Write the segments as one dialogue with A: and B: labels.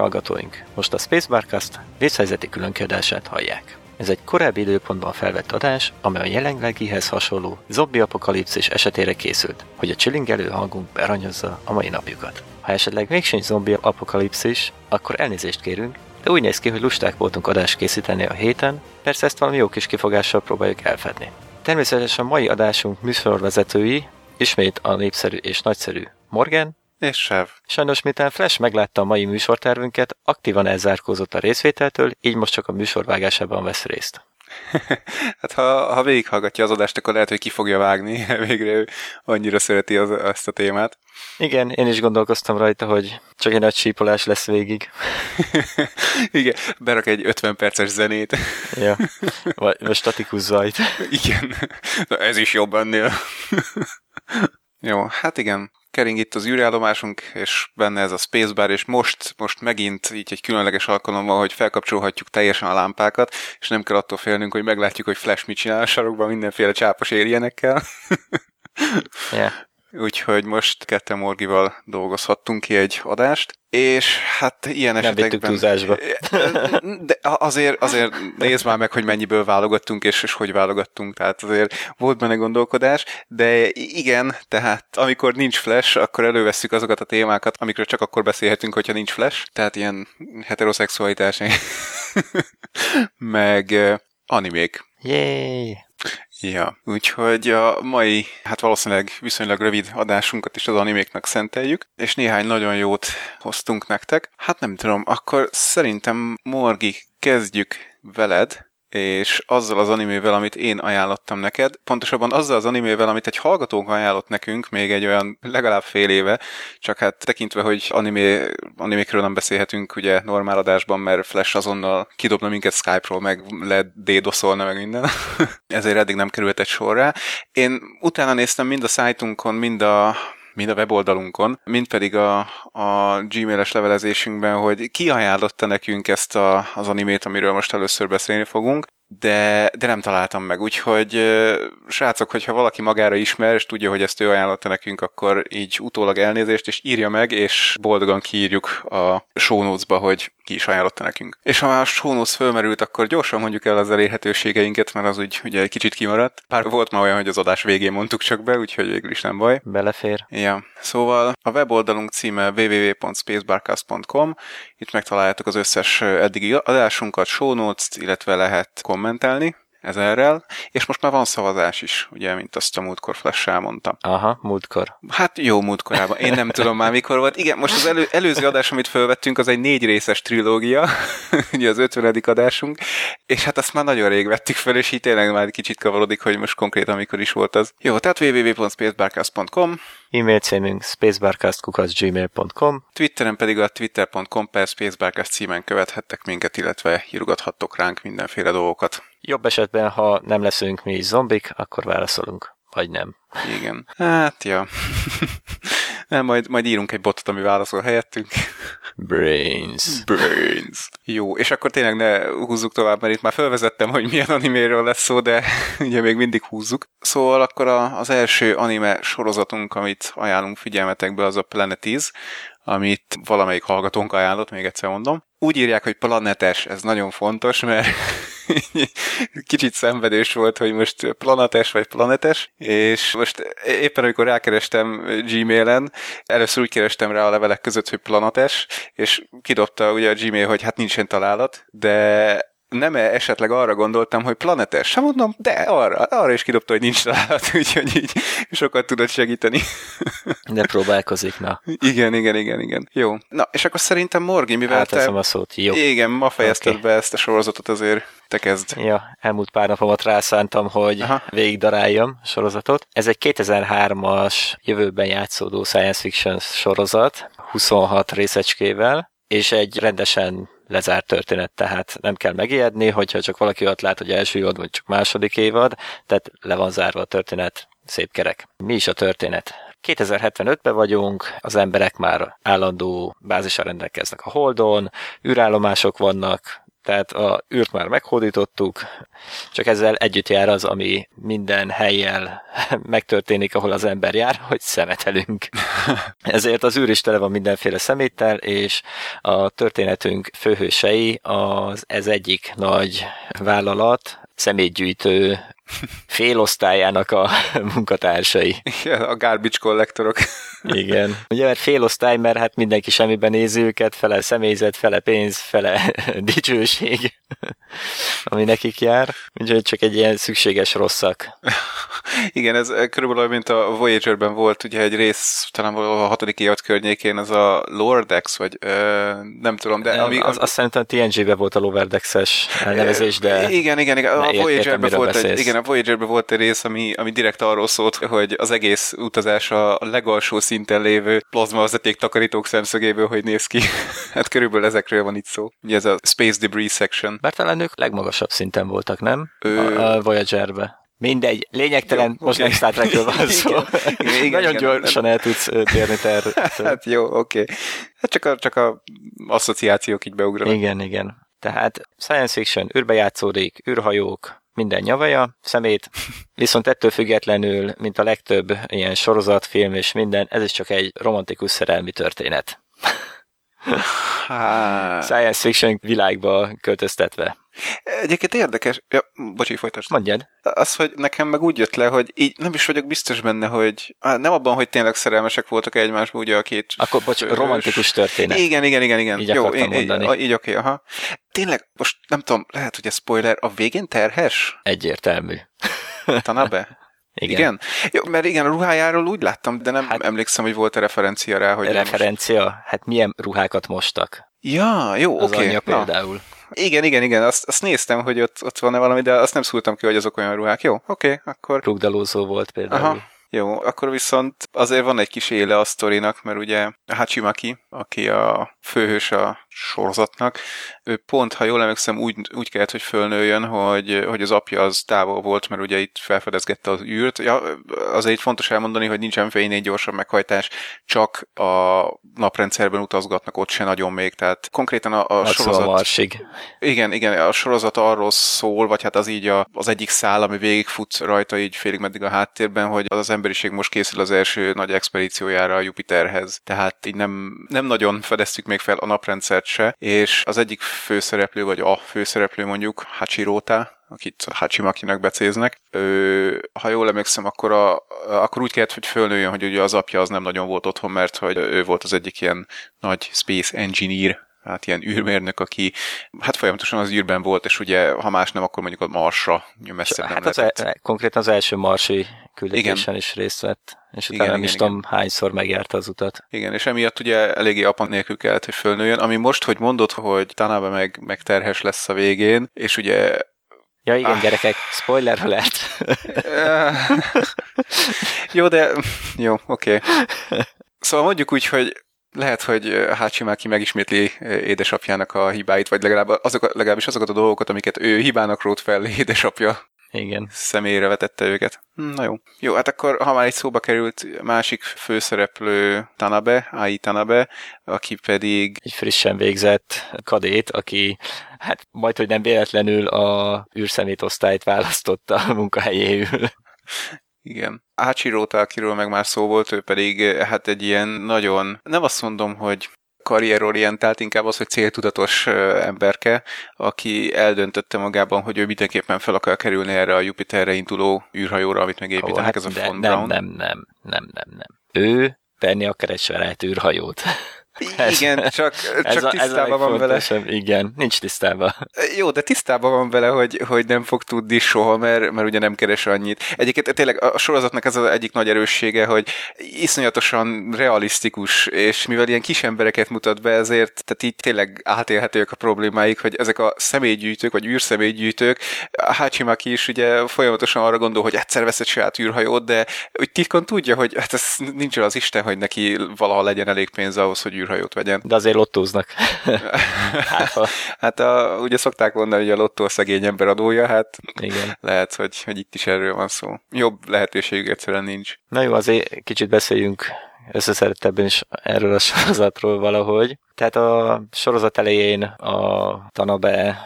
A: hallgatóink, most a Spacebarcast vészhelyzeti különkiadását hallják. Ez egy korábbi időpontban felvett adás, amely a jelenlegihez hasonló zombi apokalipszis esetére készült, hogy a csilingelő hangunk beranyozza a mai napjukat. Ha esetleg még sincs zombi apokalipszis, akkor elnézést kérünk, de úgy néz ki, hogy lusták voltunk adást készíteni a héten, persze ezt valami jó kis kifogással próbáljuk elfedni. Természetesen a mai adásunk műsorvezetői ismét a népszerű és nagyszerű Morgan,
B: És Sev.
A: Sajnos, miután Flash meglátta a mai műsortervünket, aktívan elzárkózott a részvételtől, így most csak a műsorvágásában vesz részt.
B: hát ha, ha végighallgatja az adást, akkor lehet, hogy ki fogja vágni. Végre ő annyira szereti az, azt a témát.
A: Igen, én is gondolkoztam rajta, hogy csak egy nagy sípolás lesz végig.
B: Igen, berak egy 50 perces zenét.
A: ja, vagy, vagy statikus zajt.
B: Igen, Na, ez is jobb ennél. Jó, hát igen, kering itt az űrállomásunk, és benne ez a spacebar, és most, most megint így egy különleges alkalommal, hogy felkapcsolhatjuk teljesen a lámpákat, és nem kell attól félnünk, hogy meglátjuk, hogy Flash mit csinál a sarokban mindenféle csápos érjenekkel.
A: yeah.
B: Úgyhogy most ketten Morgival dolgozhattunk ki egy adást, és hát ilyen
A: Nem
B: esetekben...
A: túlzásba.
B: De azért, azért nézd már meg, hogy mennyiből válogattunk, és, és hogy válogattunk, tehát azért volt benne gondolkodás, de igen, tehát amikor nincs flash, akkor elővesszük azokat a témákat, amikről csak akkor beszélhetünk, hogyha nincs flash, tehát ilyen heteroszexualitás, meg animék.
A: Yay!
B: Ja, úgyhogy a mai, hát valószínűleg viszonylag rövid adásunkat is az animéknak szenteljük, és néhány nagyon jót hoztunk nektek. Hát nem tudom, akkor szerintem Morgi, kezdjük veled, és azzal az animével, amit én ajánlottam neked, pontosabban azzal az animével, amit egy hallgatónk ajánlott nekünk még egy olyan legalább fél éve, csak hát tekintve, hogy animé, animékről nem beszélhetünk ugye normál adásban, mert Flash azonnal kidobna minket Skype-ról, meg le dédoszolna meg minden, ezért eddig nem került egy sorra. Én utána néztem mind a szájtunkon, mind a mind a weboldalunkon, mind pedig a, a gmail-es levelezésünkben, hogy ki ajánlotta nekünk ezt a, az animét, amiről most először beszélni fogunk, de, de nem találtam meg, úgyhogy srácok, hogyha valaki magára ismer, és tudja, hogy ezt ő ajánlotta nekünk, akkor így utólag elnézést, és írja meg, és boldogan kiírjuk a show notes-ba, hogy ki is ajánlotta nekünk. És ha már a show notes fölmerült, akkor gyorsan mondjuk el az elérhetőségeinket, mert az úgy ugye egy kicsit kimaradt. Pár volt már olyan, hogy az adás végén mondtuk csak be, úgyhogy végül is nem baj.
A: Belefér.
B: Ja, szóval a weboldalunk címe www.spacebarcast.com, itt megtaláljátok az összes eddigi adásunkat, show notes illetve lehet kommentelni ezerrel, és most már van szavazás is, ugye, mint azt a múltkor Flash elmondta.
A: Aha, múltkor.
B: Hát jó múltkorában. Én nem tudom már mikor volt. Igen, most az elő, előző adás, amit felvettünk, az egy négy részes trilógia, ugye az ötvenedik adásunk, és hát azt már nagyon rég vettük fel, és így tényleg már kicsit kavarodik, hogy most konkrétan mikor is volt az. Jó, tehát www.spacebarcast.com
A: E-mail címünk spacebarcast.gmail.com
B: Twitteren pedig a twitter.com per spacebarcast címen követhettek minket, illetve írogathattok ránk mindenféle dolgokat.
A: Jobb esetben, ha nem leszünk mi is zombik, akkor válaszolunk. Vagy nem.
B: Igen. Hát, ja. nem, majd, majd írunk egy botot, ami válaszol helyettünk.
A: Brains.
B: Brains. Jó, és akkor tényleg ne húzzuk tovább, mert itt már felvezettem, hogy milyen animéről lesz szó, de ugye még mindig húzzuk. Szóval akkor a, az első anime sorozatunk, amit ajánlunk figyelmetekbe, az a Planetis, amit valamelyik hallgatónk ajánlott, még egyszer mondom. Úgy írják, hogy planetes, ez nagyon fontos, mert kicsit szenvedős volt, hogy most planetes vagy planetes, és most éppen amikor rákerestem Gmailen, először úgy kerestem rá a levelek között, hogy planetes, és kidobta ugye a Gmail, hogy hát nincsen találat, de nem -e esetleg arra gondoltam, hogy planetes? Sem mondom, de arra, arra is kidobta, hogy nincs találat, úgyhogy így sokat tudod segíteni.
A: De próbálkozik, na.
B: Igen, igen, igen, igen. Jó. Na, és akkor szerintem Morgi, mivel
A: Áteszem
B: te...
A: a szót, jó.
B: Igen, ma fejezted
A: Oké.
B: be ezt a sorozatot, azért te kezd.
A: Ja, elmúlt pár napomat rászántam, hogy
B: Aha.
A: végigdaráljam a sorozatot. Ez egy 2003-as jövőben játszódó science fiction sorozat, 26 részecskével, és egy rendesen lezárt történet, tehát nem kell megijedni, hogyha csak valaki ott lát, hogy első évad, vagy csak második évad, tehát le van zárva a történet, szép kerek. Mi is a történet? 2075-ben vagyunk, az emberek már állandó bázisra rendelkeznek a Holdon, űrállomások vannak, tehát a űrt már meghódítottuk, csak ezzel együtt jár az, ami minden helyjel megtörténik, ahol az ember jár, hogy szemetelünk. Ezért az űr is tele van mindenféle szeméttel, és a történetünk főhősei az ez egyik nagy vállalat, szemétgyűjtő félosztályának a munkatársai.
B: Igen, a garbage kollektorok.
A: Igen. Ugye, mert félosztály, mert hát mindenki semmiben nézi őket, fele személyzet, fele pénz, fele dicsőség, ami nekik jár. Úgyhogy csak egy ilyen szükséges rosszak.
B: Igen, ez körülbelül mint a Voyager-ben volt ugye egy rész, talán a hatodik évad környékén, az a Lordex, vagy ö, nem tudom, de...
A: Ami, az, azt szerintem TNG-ben volt a Loverdex-es elnevezés, de...
B: Igen, igen, igen. A Voyager-ben volt egy, igen, a voyager volt egy rész, ami, ami direkt arról szólt, hogy az egész utazás a legalsó szinten lévő plazmavezeték takarítók szemszögéből, hogy néz ki. hát körülbelül ezekről van itt szó. Ugye ez a Space Debris Section.
A: Bár talán ők legmagasabb szinten voltak, nem? Ö... A, a Voyager-be. Mindegy, lényegtelen, jó, most okay. nem Star Trekről van szó. igen, igen, Nagyon igen, gyorsan nem. el tudsz térni terről.
B: hát jó, oké. Okay. Hát csak a, csak a asszociációk így beugranak.
A: Igen, igen. Tehát science fiction, űrbe játszódik, űrhajók, minden nyavaja, szemét, viszont ettől függetlenül, mint a legtöbb ilyen sorozat, film és minden, ez is csak egy romantikus szerelmi történet. Science fiction világba költöztetve.
B: Egyébként érdekes, ja, bocsi, folytasd.
A: Mondjad.
B: Az, hogy nekem meg úgy jött le, hogy így nem is vagyok biztos benne, hogy nem abban, hogy tényleg szerelmesek voltak egymásba, ugye a két...
A: Akkor, bocs, romantikus történet.
B: Igen, igen, igen, igen.
A: Így
B: Jó,
A: én, mondani. Így,
B: így oké, aha. Tényleg, most nem tudom, lehet, hogy ez spoiler, a végén terhes?
A: Egyértelmű.
B: Tanabe? Igen. igen? Jó, mert igen, a ruhájáról úgy láttam, de nem hát, emlékszem, hogy volt a referencia rá, hogy...
A: Referencia? Most... Hát milyen ruhákat mostak?
B: Ja, jó, oké. Okay.
A: például. Na.
B: Igen, igen, igen, azt, azt néztem, hogy ott, ott van-e valami, de azt nem szúrtam ki, hogy azok olyan ruhák. Jó, oké, okay, akkor...
A: Rugdalózó volt például. Aha.
B: Jó, akkor viszont azért van egy kis éle a sztorinak, mert ugye Hachimaki, aki a főhős a sorozatnak, ő pont, ha jól emlékszem, úgy, úgy kellett, hogy fölnőjön, hogy, hogy az apja az távol volt, mert ugye itt felfedezgette az űrt. Ja, azért itt fontos elmondani, hogy nincsen fénynél gyorsabb meghajtás, csak a naprendszerben utazgatnak ott se nagyon még, tehát konkrétan a, a sorozat...
A: Marsig.
B: Igen, igen, a sorozat arról szól, vagy hát az így a, az egyik szál, ami végigfut rajta így félig meddig a háttérben, hogy az, az emberiség most készül az első nagy expedíciójára a Jupiterhez. Tehát így nem, nem nagyon fedeztük még fel a naprendszert se, és az egyik főszereplő, vagy a főszereplő mondjuk, Hachirota, akit Hachimakinak becéznek. Ő, ha jól emlékszem, akkor, a, akkor úgy kellett, hogy fölnőjön, hogy ugye az apja az nem nagyon volt otthon, mert hogy ő volt az egyik ilyen nagy space engineer, hát ilyen űrmérnök, aki hát folyamatosan az űrben volt, és ugye, ha más nem, akkor mondjuk a Marsra messze
A: hát nem az e, konkrétan az első marsi küldetésen is részt vett, és utána igen, nem is igen, tudom, igen. hányszor megjárta az utat.
B: Igen, és emiatt ugye eléggé apa nélkül kellett, hogy fölnőjön, ami most, hogy mondod, hogy Tanába meg, meg terhes lesz a végén, és ugye
A: Ja igen, ah. gyerekek, spoiler alert.
B: jó, de jó, oké. Okay. Szóval mondjuk úgy, hogy lehet, hogy Hácsimáki megismétli édesapjának a hibáit, vagy legalább azok, legalábbis azokat a dolgokat, amiket ő hibának rót fel édesapja.
A: Igen.
B: Személyre vetette őket. Hm, na jó. Jó, hát akkor, ha már egy szóba került, másik főszereplő Tanabe, Ai Tanabe, aki pedig...
A: Egy frissen végzett kadét, aki hát majd, hogy nem véletlenül a űrszemétosztályt választotta a munkahelyéül.
B: Igen. Hachirota, akiről meg már szó volt, ő pedig hát egy ilyen nagyon, nem azt mondom, hogy karrierorientált, inkább az, hogy céltudatos emberke, aki eldöntötte magában, hogy ő mindenképpen fel akar kerülni erre a Jupiterre induló űrhajóra, amit megépítenek, oh, hát ez a Von
A: nem, Braun. Nem, nem, nem, nem, nem. Ő venni akar egy saját űrhajót.
B: Igen, csak, csak a, tisztában van vele.
A: Igen, nincs tisztában.
B: Jó, de tisztában van vele, hogy, hogy nem fog tudni soha, mert, mert ugye nem keres annyit. Egyébként tényleg a sorozatnak ez az egyik nagy erőssége, hogy iszonyatosan realisztikus, és mivel ilyen kis embereket mutat be, ezért tehát így tényleg átélhetőek a problémáik, hogy ezek a személygyűjtők, vagy űrszemélygyűjtők, a Hachimaki is ugye folyamatosan arra gondol, hogy egyszer vesz egy saját űrhajót, de úgy titkon tudja, hogy hát ez nincs az Isten, hogy neki valaha legyen elég pénz ahhoz, hogy űr űrhajót vegyen.
A: De azért lottóznak.
B: hát, ha... hát a, ugye szokták mondani, hogy a lottó a szegény ember adója, hát
A: Igen.
B: lehet, hogy, hogy itt is erről van szó. Jobb lehetőségük egyszerűen nincs.
A: Na jó, azért kicsit beszéljünk összeszerettebben is erről a sorozatról valahogy. Tehát a sorozat elején a Tanabe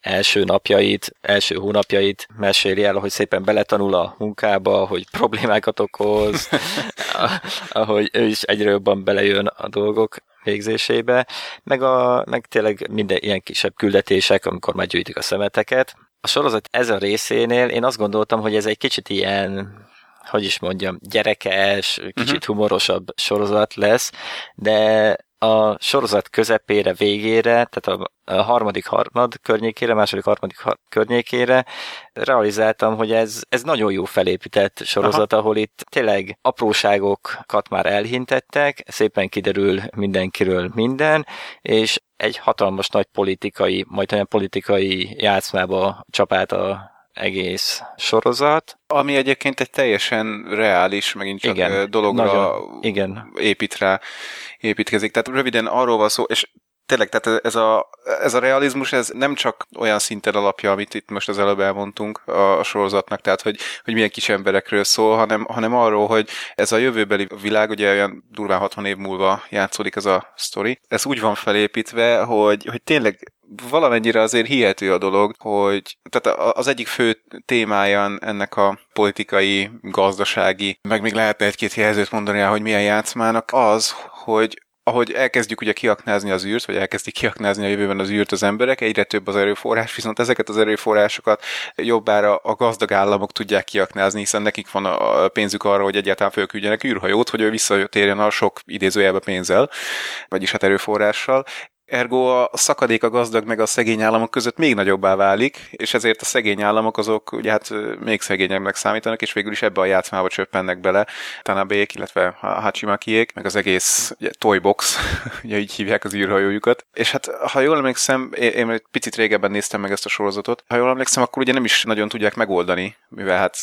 A: első napjait, első hónapjait meséli el, hogy szépen beletanul a munkába, hogy problémákat okoz, ahogy ő is egyre jobban belejön a dolgok végzésébe, meg, a, meg tényleg minden ilyen kisebb küldetések, amikor már gyűjtik a szemeteket. A sorozat ez a részénél én azt gondoltam, hogy ez egy kicsit ilyen hogy is mondjam, gyerekes, kicsit uh-huh. humorosabb sorozat lesz, de a sorozat közepére, végére, tehát a, harmadik harmad környékére, második harmadik har- környékére realizáltam, hogy ez, ez nagyon jó felépített sorozat, Aha. ahol itt tényleg apróságokat már elhintettek, szépen kiderül mindenkiről minden, és egy hatalmas nagy politikai, majd olyan politikai játszmába csapált a egész sorozat.
B: Ami egyébként egy teljesen reális, megint csak igen, dologra nagyon,
A: igen.
B: épít rá, építkezik. Tehát röviden arról van szó, és tényleg, tehát ez a, ez a realizmus, ez nem csak olyan szinten alapja, amit itt most az előbb elmondtunk a, a sorozatnak, tehát hogy, hogy milyen kis emberekről szól, hanem, hanem arról, hogy ez a jövőbeli világ, ugye olyan durván 60 év múlva játszódik ez a sztori, ez úgy van felépítve, hogy, hogy tényleg valamennyire azért hihető a dolog, hogy tehát az egyik fő témája ennek a politikai, gazdasági, meg még lehetne egy-két jelzőt mondani hogy milyen játszmának, az, hogy ahogy elkezdjük ugye kiaknázni az űrt, vagy elkezdik kiaknázni a jövőben az űrt az emberek, egyre több az erőforrás, viszont ezeket az erőforrásokat jobbára a gazdag államok tudják kiaknázni, hiszen nekik van a pénzük arra, hogy egyáltalán fölküldjenek űrhajót, hogy ő visszatérjen a sok idézőjelbe pénzzel, vagyis hát erőforrással, Ergo a szakadék a gazdag meg a szegény államok között még nagyobbá válik, és ezért a szegény államok azok ugye hát még szegényebbnek számítanak, és végül is ebbe a játszmába csöppennek bele Tanabék, illetve Hachimakiék, meg az egész ugye, Toybox, ugye így hívják az űrhajójukat. És hát ha jól emlékszem, én, én egy picit régebben néztem meg ezt a sorozatot, ha jól emlékszem, akkor ugye nem is nagyon tudják megoldani, mivel hát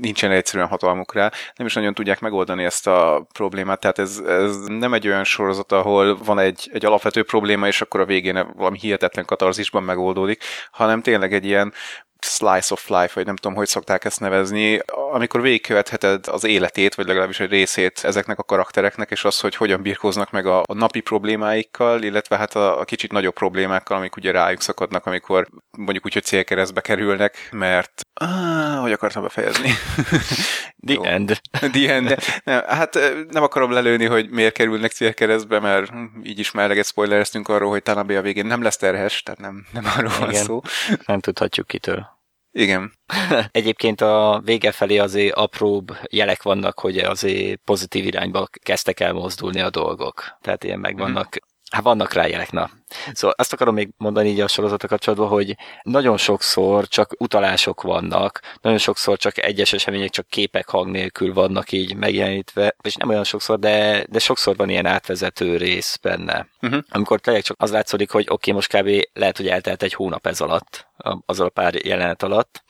B: nincsen egyszerűen hatalmuk rá, nem is nagyon tudják megoldani ezt a problémát, tehát ez, ez nem egy olyan sorozat, ahol van egy, egy alapvető probléma, probléma, és akkor a végén valami hihetetlen katarzisban megoldódik, hanem tényleg egy ilyen slice of life, vagy nem tudom, hogy szokták ezt nevezni, amikor végigkövetheted az életét, vagy legalábbis egy részét ezeknek a karaktereknek, és az, hogy hogyan birkóznak meg a, a napi problémáikkal, illetve hát a, a kicsit nagyobb problémákkal, amik ugye rájuk szakadnak, amikor mondjuk úgy, hogy célkeresztbe kerülnek, mert ah, hogy akartam befejezni?
A: The Jó. end.
B: The end. Nem, hát nem akarom lelőni, hogy miért kerülnek célkeresztbe, mert így is melleget spoilereztünk arról, hogy talán a végén nem lesz terhes, tehát nem, nem arról van szó.
A: Nem tudhatjuk kitől.
B: Igen.
A: Egyébként a vége felé azért apróbb jelek vannak, hogy azért pozitív irányba kezdtek el mozdulni a dolgok. Tehát ilyen megvannak mm. Hát vannak rá jelek, na. Szóval azt akarom még mondani így a sorozata kapcsolatban, hogy nagyon sokszor csak utalások vannak, nagyon sokszor csak egyes események csak képek hang nélkül vannak így megjelenítve, és nem olyan sokszor, de, de sokszor van ilyen átvezető rész benne. Uh-huh. Amikor tényleg csak az látszódik, hogy oké, okay, most kb. lehet, hogy eltelt egy hónap ez alatt, az a pár jelenet alatt,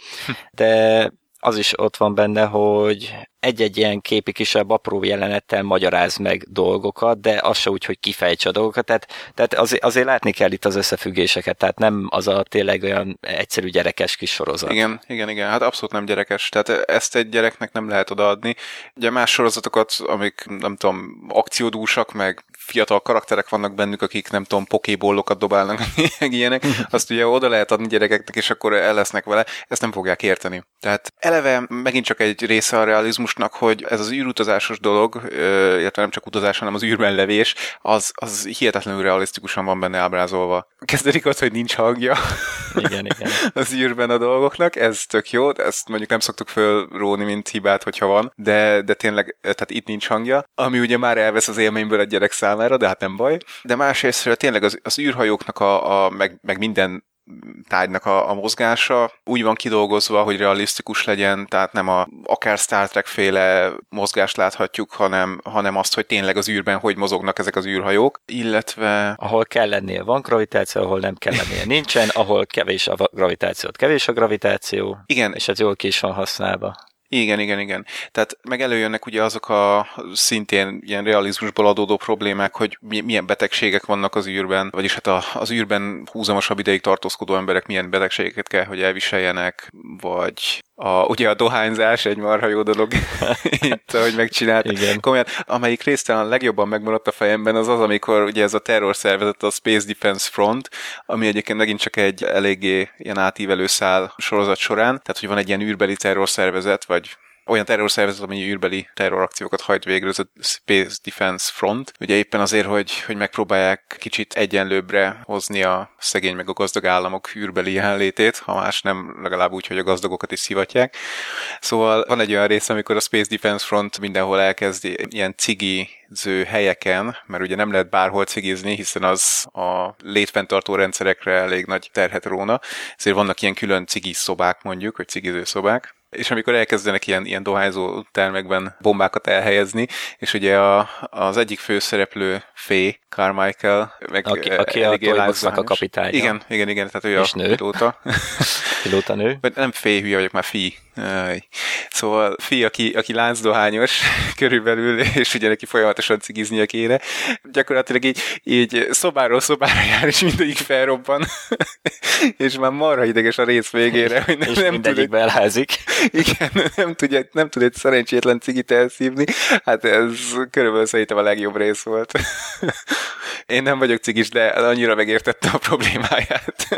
A: de az is ott van benne, hogy egy-egy ilyen képi kisebb apró jelenettel magyaráz meg dolgokat, de az se úgy, hogy kifejtse a dolgokat, tehát, tehát azért, azért látni kell itt az összefüggéseket, tehát nem az a tényleg olyan egyszerű gyerekes kis sorozat.
B: Igen, igen, igen, hát abszolút nem gyerekes, tehát ezt egy gyereknek nem lehet odaadni. Ugye más sorozatokat, amik nem tudom, akciódúsak, meg fiatal karakterek vannak bennük, akik nem tudom, pokébollokat dobálnak, meg ilyenek, azt ugye oda lehet adni gyerekeknek, és akkor el lesznek vele, ezt nem fogják érteni. Tehát eleve megint csak egy része a realizmusnak, hogy ez az űrutazásos dolog, illetve nem csak utazás, hanem az űrben levés, az, az hihetetlenül realisztikusan van benne ábrázolva. Kezdődik az, hogy nincs hangja
A: igen, igen.
B: az űrben a dolgoknak, ez tök jó, ezt mondjuk nem szoktuk fölróni, mint hibát, hogyha van, de, de tényleg, tehát itt nincs hangja, ami ugye már elvesz az élményből egy gyerek számára, de hát nem baj. De másrészt tényleg az, az űrhajóknak a, a meg, meg minden tárgynak a, a mozgása úgy van kidolgozva, hogy realisztikus legyen, tehát nem a akár Star Trek féle mozgást láthatjuk, hanem, hanem azt, hogy tényleg az űrben hogy mozognak ezek az űrhajók, illetve...
A: Ahol kell lennie van gravitáció, ahol nem kell lennie nincsen, ahol kevés a gravitáció, kevés a gravitáció,
B: Igen.
A: és ez jól ki is van használva.
B: Igen, igen, igen. Tehát meg előjönnek ugye azok a szintén ilyen realizmusból adódó problémák, hogy milyen betegségek vannak az űrben, vagyis hát a, az űrben húzamosabb ideig tartózkodó emberek milyen betegségeket kell, hogy elviseljenek, vagy a, ugye a dohányzás egy marha jó dolog itt, ahogy megcsináltak. Igen. Komolyan, amelyik talán legjobban megmaradt a fejemben, az az, amikor ugye ez a terrorszervezet, a Space Defense Front, ami egyébként megint csak egy eléggé ilyen átívelő szál sorozat során, tehát hogy van egy ilyen űrbeli terrorszervezet, vagy olyan terrorszervezet, ami űrbeli terrorakciókat hajt végre, ez a Space Defense Front. Ugye éppen azért, hogy, hogy megpróbálják kicsit egyenlőbbre hozni a szegény meg a gazdag államok űrbeli jelenlétét, ha más nem, legalább úgy, hogy a gazdagokat is szivatják. Szóval van egy olyan rész, amikor a Space Defense Front mindenhol elkezdi ilyen cigi helyeken, mert ugye nem lehet bárhol cigizni, hiszen az a létfenntartó rendszerekre elég nagy terhet róna, ezért vannak ilyen külön cigi szobák mondjuk, vagy cigiző szobák, és amikor elkezdenek ilyen, ilyen dohányzó termekben bombákat elhelyezni, és ugye a, az egyik főszereplő Fé, Carmichael, meg
A: aki, aki a Toyboxnak a kapitánya.
B: Igen, igen, igen, tehát ő
A: és
B: a
A: nő.
B: pilóta.
A: pilóta nő.
B: Nem Fé, hülye vagyok, már Fi. Szóval Fi, aki, aki láncdohányos körülbelül, és ugye neki folyamatosan cigiznie kéne, gyakorlatilag így, így szobáról szobára jár, és mindegyik felrobban, és már marha ideges a rész végére, hogy nem,
A: és
B: nem tud,
A: elházik.
B: igen, nem, tudja, nem tud egy szerencsétlen cigit elszívni, hát ez körülbelül szerintem a legjobb rész volt. Én nem vagyok cigis, de annyira megértettem a problémáját.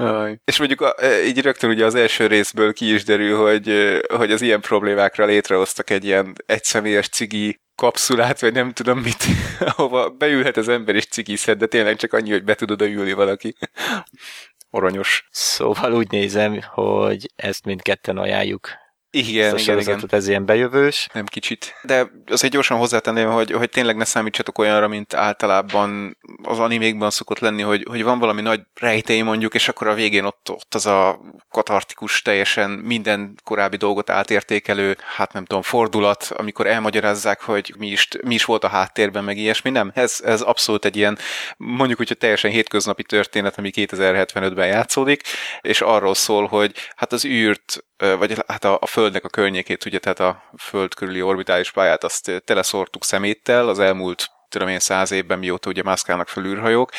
B: Aj. És mondjuk e, így rögtön ugye az első részből ki is derül, hogy, e, hogy az ilyen problémákra létrehoztak egy ilyen egyszemélyes cigi kapszulát, vagy nem tudom mit, ahova beülhet az ember és cigizhet, de tényleg csak annyi, hogy be tud oda ülni valaki. Aranyos.
A: Szóval úgy nézem, hogy ezt mindketten ajánljuk
B: igen,
A: igen,
B: igen.
A: ez ilyen bejövős.
B: Nem kicsit. De azért gyorsan hozzátenném, hogy, hogy tényleg ne számítsatok olyanra, mint általában az animékban szokott lenni, hogy, hogy van valami nagy rejtély mondjuk, és akkor a végén ott, ott az a katartikus, teljesen minden korábbi dolgot átértékelő, hát nem tudom, fordulat, amikor elmagyarázzák, hogy mi is, mi is volt a háttérben, meg ilyesmi. Nem, ez, ez abszolút egy ilyen, mondjuk úgy, hogy teljesen hétköznapi történet, ami 2075-ben játszódik, és arról szól, hogy hát az űrt vagy hát a, a Földnek a környékét, ugye, tehát a Föld körüli orbitális pályát, azt teleszórtuk szeméttel az elmúlt tudom én száz évben, mióta ugye mászkálnak fel űrhajók,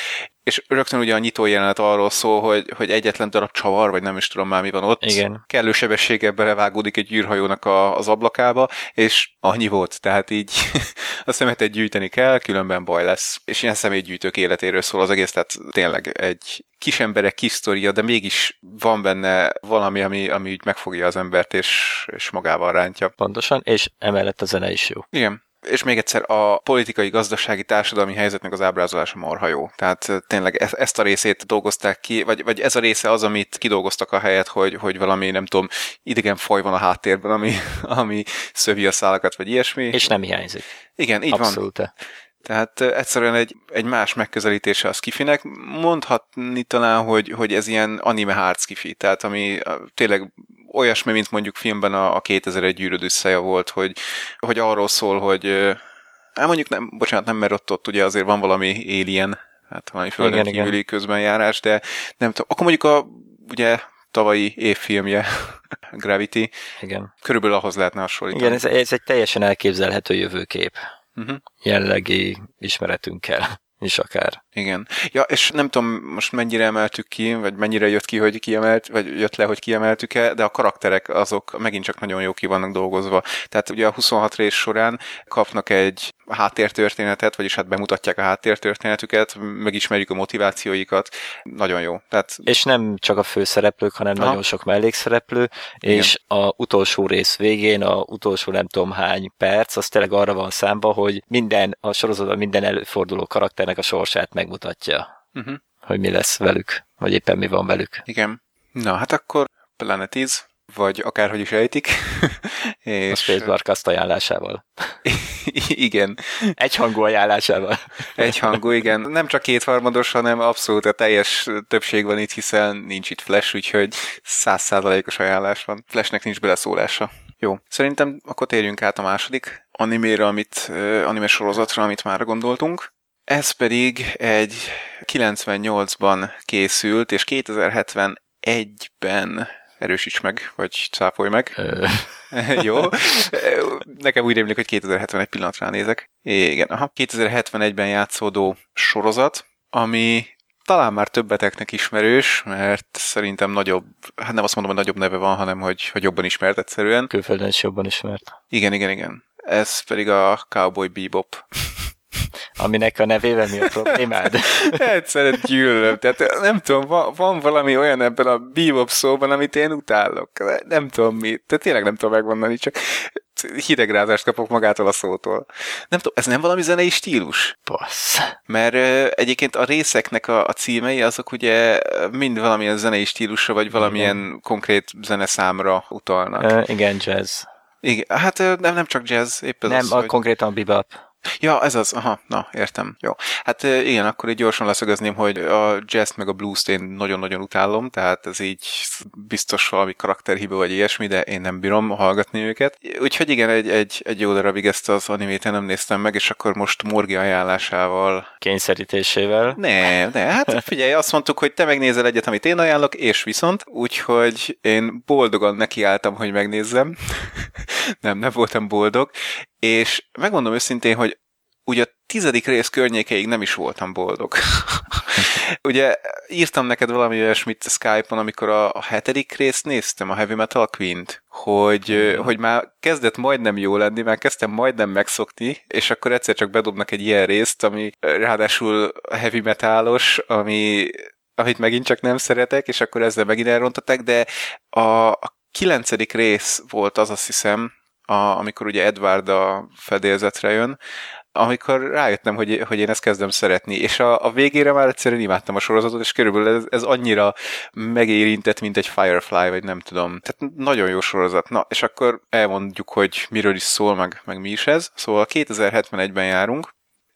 B: és rögtön ugye a nyitó jelenet arról szól, hogy, hogy egyetlen darab csavar, vagy nem is tudom már mi van ott,
A: Igen.
B: kellő sebességgel belevágódik egy űrhajónak a, az ablakába, és annyi volt, tehát így a szemetet gyűjteni kell, különben baj lesz. És ilyen személygyűjtők életéről szól az egész, tehát tényleg egy kis emberek kis sztoria, de mégis van benne valami, ami, ami úgy megfogja az embert, és, és magával rántja.
A: Pontosan, és emellett a zene is jó.
B: Igen és még egyszer a politikai, gazdasági, társadalmi helyzetnek az ábrázolása marha jó. Tehát tényleg ezt a részét dolgozták ki, vagy, vagy ez a része az, amit kidolgoztak a helyet, hogy, hogy valami, nem tudom, idegen faj van a háttérben, ami, ami szövi a szálakat, vagy ilyesmi.
A: És nem hiányzik.
B: Igen, így
A: Abszolút.
B: van. Tehát egyszerűen egy, egy más megközelítése a skifinek. Mondhatni talán, hogy, hogy ez ilyen anime hard skifi, tehát ami tényleg olyasmi, mint mondjuk filmben a, a 2001 gyűröd összeje volt, hogy, hogy arról szól, hogy hát mondjuk nem, bocsánat, nem, mert ott, ott ugye azért van valami alien, hát valami földön igen, kívüli közben járás, de nem tudom, akkor mondjuk a ugye tavalyi évfilmje, Gravity,
A: igen.
B: körülbelül ahhoz lehetne hasonlítani.
A: Igen, ez, ez egy teljesen elképzelhető jövőkép. Uh-huh. Jellegi ismeretünkkel is akár.
B: Igen. Ja, és nem tudom most mennyire emeltük ki, vagy mennyire jött ki, hogy kiemelt, vagy jött le, hogy kiemeltük-e, de a karakterek azok megint csak nagyon jó ki vannak dolgozva. Tehát ugye a 26 rész során kapnak egy háttértörténetet, vagyis hát bemutatják a háttértörténetüket, megismerjük a motivációikat, nagyon jó. Tehát...
A: És nem csak a főszereplők, hanem Aha. nagyon sok mellékszereplő, Igen. és a utolsó rész végén, a utolsó nem tudom hány perc, az tényleg arra van számba, hogy minden, a sorozatban minden előforduló karakternek a sorsát megmutatja, uh-huh. hogy mi lesz velük, vagy éppen mi van velük.
B: Igen. Na, hát akkor Planet 10, vagy akárhogy is ejtik.
A: és... A Spacebar Cast ajánlásával.
B: igen.
A: Egyhangú ajánlásával.
B: Egyhangú, igen. Nem csak kétharmados, hanem abszolút a teljes többség van itt, hiszen nincs itt Flash, úgyhogy százszázalékos ajánlás van. Flashnek nincs beleszólása. Jó, szerintem akkor térjünk át a második animére, amit, anime sorozatra, amit már gondoltunk. Ez pedig egy 98-ban készült, és 2071-ben erősíts meg, vagy cáfolj meg. Jó. Nekem úgy rémlik, hogy 2071 pillanatra nézek. Igen, aha, 2071-ben játszódó sorozat, ami talán már többeteknek ismerős, mert szerintem nagyobb, hát nem azt mondom, hogy nagyobb neve van, hanem hogy, hogy jobban ismert egyszerűen.
A: külföldön is jobban ismert.
B: Igen, igen, igen. Ez pedig a Cowboy Bebop.
A: Aminek a nevével mi a problémád?
B: Egyszerűen gyűlölöm. Tehát nem tudom, van, van valami olyan ebben a bebop szóban, amit én utálok. Nem tudom mi. Tehát tényleg nem tudom megmondani, csak hidegrázást kapok magától a szótól. Nem tudom, ez nem valami zenei stílus?
A: Bassz.
B: Mert ö, egyébként a részeknek a, a címei azok ugye mind valamilyen zenei stílusra, vagy valamilyen Igen. konkrét zeneszámra utalnak.
A: Ö, igen, jazz.
B: Igen, hát nem, nem csak jazz, épp ez
A: Nem,
B: az,
A: a
B: hogy...
A: konkrétan bebop.
B: Ja, ez az, aha, na, értem. Jó. Hát igen, akkor így gyorsan leszögezném, hogy a jazz meg a blues-t én nagyon-nagyon utálom, tehát ez így biztos valami karakterhiba vagy ilyesmi, de én nem bírom hallgatni őket. Úgyhogy igen, egy, egy, egy jó darabig ezt az animét nem néztem meg, és akkor most Morgi ajánlásával
A: Kényszerítésével.
B: ne, ne, hát figyelj, azt mondtuk, hogy te megnézel egyet, amit én ajánlok, és viszont, úgyhogy én boldogan nekiálltam, hogy megnézzem. nem, nem voltam boldog, és megmondom őszintén, hogy ugye a tizedik rész környékeig nem is voltam boldog. ugye írtam neked valami olyasmit Skype-on, amikor a, a hetedik részt néztem, a Heavy Metal Queen-t, hogy, hogy már kezdett majdnem jó lenni, már kezdtem majdnem megszokni, és akkor egyszer csak bedobnak egy ilyen részt, ami ráadásul heavy metalos, ami amit megint csak nem szeretek, és akkor ezzel megint elrontották, de a, a kilencedik rész volt az, azt hiszem, a, amikor ugye Edward a fedélzetre jön, amikor rájöttem, hogy, hogy én ezt kezdem szeretni, és a, a végére már egyszerűen imádtam a sorozatot, és körülbelül ez, ez annyira megérintett, mint egy Firefly, vagy nem tudom. Tehát nagyon jó sorozat. Na, és akkor elmondjuk, hogy miről is szól, meg, meg mi is ez. Szóval 2071-ben járunk,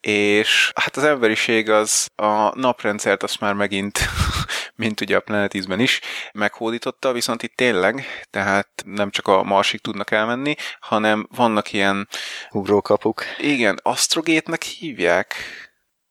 B: és hát az emberiség az a naprendszert azt már megint, mint ugye a Planetisben is, meghódította, viszont itt tényleg, tehát nem csak a Marsig tudnak elmenni, hanem vannak ilyen,
A: Ugrókapuk.
B: igen, astrogétnek hívják,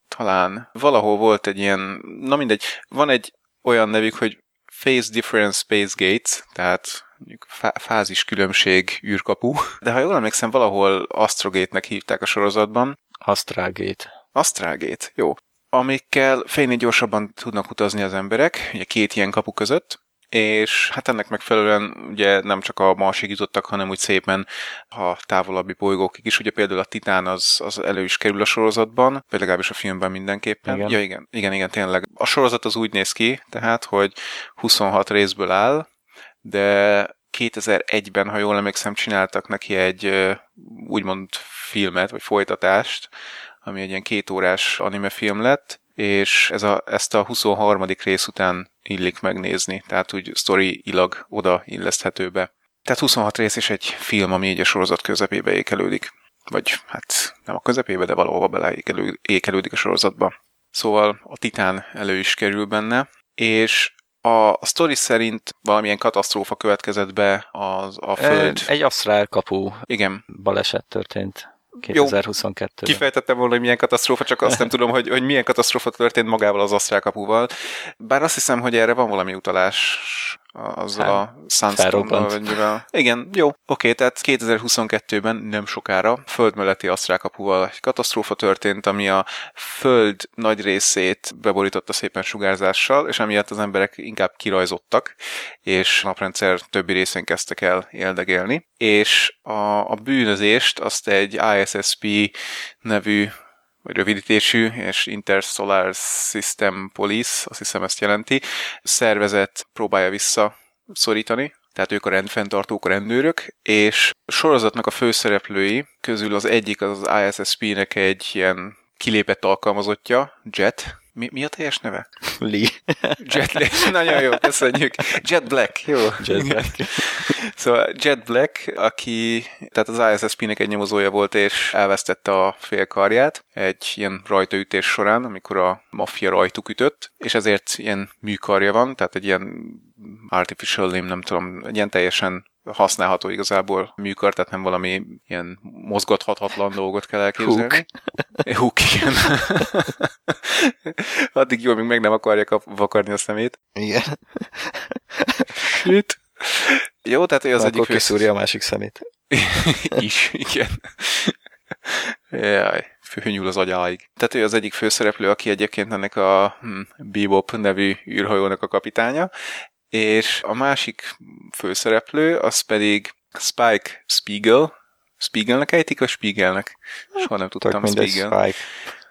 B: talán. Valahol volt egy ilyen, na mindegy, van egy olyan nevük, hogy Phase Difference Space Gates, tehát mondjuk fá- fázis különbség űrkapu, de ha jól emlékszem, valahol astrogétnek hívták a sorozatban,
A: Astrálgét.
B: Astrálgét, jó. Amikkel fénynél gyorsabban tudnak utazni az emberek, ugye két ilyen kapu között, és hát ennek megfelelően ugye nem csak a Marsig jutottak, hanem úgy szépen a távolabbi bolygókig is. Ugye például a Titán az, az elő is kerül a sorozatban, vagy legalábbis a filmben mindenképpen.
A: Igen.
B: Ja, igen, igen, igen, tényleg. A sorozat az úgy néz ki, tehát, hogy 26 részből áll, de 2001-ben, ha jól emlékszem, csináltak neki egy úgymond filmet, vagy folytatást, ami egy ilyen kétórás anime film lett, és ez a, ezt a 23. rész után illik megnézni, tehát úgy sztori-ilag oda illeszthető be. Tehát 26 rész és egy film, ami így a sorozat közepébe ékelődik. Vagy hát nem a közepébe, de valahova beleékelő- ékelődik a sorozatba. Szóval a Titán elő is kerül benne, és a, a sztori szerint valamilyen katasztrófa következett be az, a Föld.
A: Egy asztrál kapu
B: Igen,
A: baleset történt 2022-ben.
B: Kifejtettem volna, hogy milyen katasztrófa, csak azt nem tudom, hogy, hogy milyen katasztrófa történt magával az asztrálkapuval. Bár azt hiszem, hogy erre van valami utalás azzal
A: Hát,
B: a Sunstone-nal, vagy mivel. Igen, jó. Oké, tehát 2022-ben nem sokára föld melletti asztrálkapuval egy katasztrófa történt, ami a föld nagy részét beborította szépen sugárzással, és emiatt az emberek inkább kirajzottak, és a naprendszer többi részén kezdtek el éldegélni. És a, a bűnözést azt egy ISSP nevű vagy rövidítésű, és Intersolar System Police, azt hiszem ezt jelenti, szervezet próbálja visszaszorítani, tehát ők a rendfenntartók, a rendőrök, és a sorozatnak a főszereplői közül az egyik az az ISSP-nek egy ilyen kilépett alkalmazottja, Jet. Mi, mi a teljes neve?
A: Lee.
B: Jet Black. Nagyon jó, köszönjük. Jet Black, jó.
A: Jet Black.
B: Szóval Jet Black, aki tehát az ISSP-nek egy nyomozója volt, és elvesztette a fél karját egy ilyen rajtaütés során, amikor a maffia rajtuk ütött, és ezért ilyen műkarja van, tehát egy ilyen artificial limb, nem tudom, egy ilyen teljesen használható igazából műkar, tehát nem valami ilyen mozgathatatlan dolgot kell elképzelni. Hook, igen. Addig jó, amíg meg nem akarja kap- vakarni a szemét.
A: Igen.
B: Shit. Jó, tehát az
A: Akkor
B: egyik fő...
A: kiszúrja a másik szemét.
B: is, igen. Jaj, főnyúl az agyáig. Tehát ő az egyik főszereplő, aki egyébként ennek a hm, Bebop nevű űrhajónak a kapitánya, és a másik főszereplő, az pedig Spike Spiegel, Spiegelnek ejtik, vagy Spiegelnek? Soha nem tudtam, Spiegel.
A: Spike.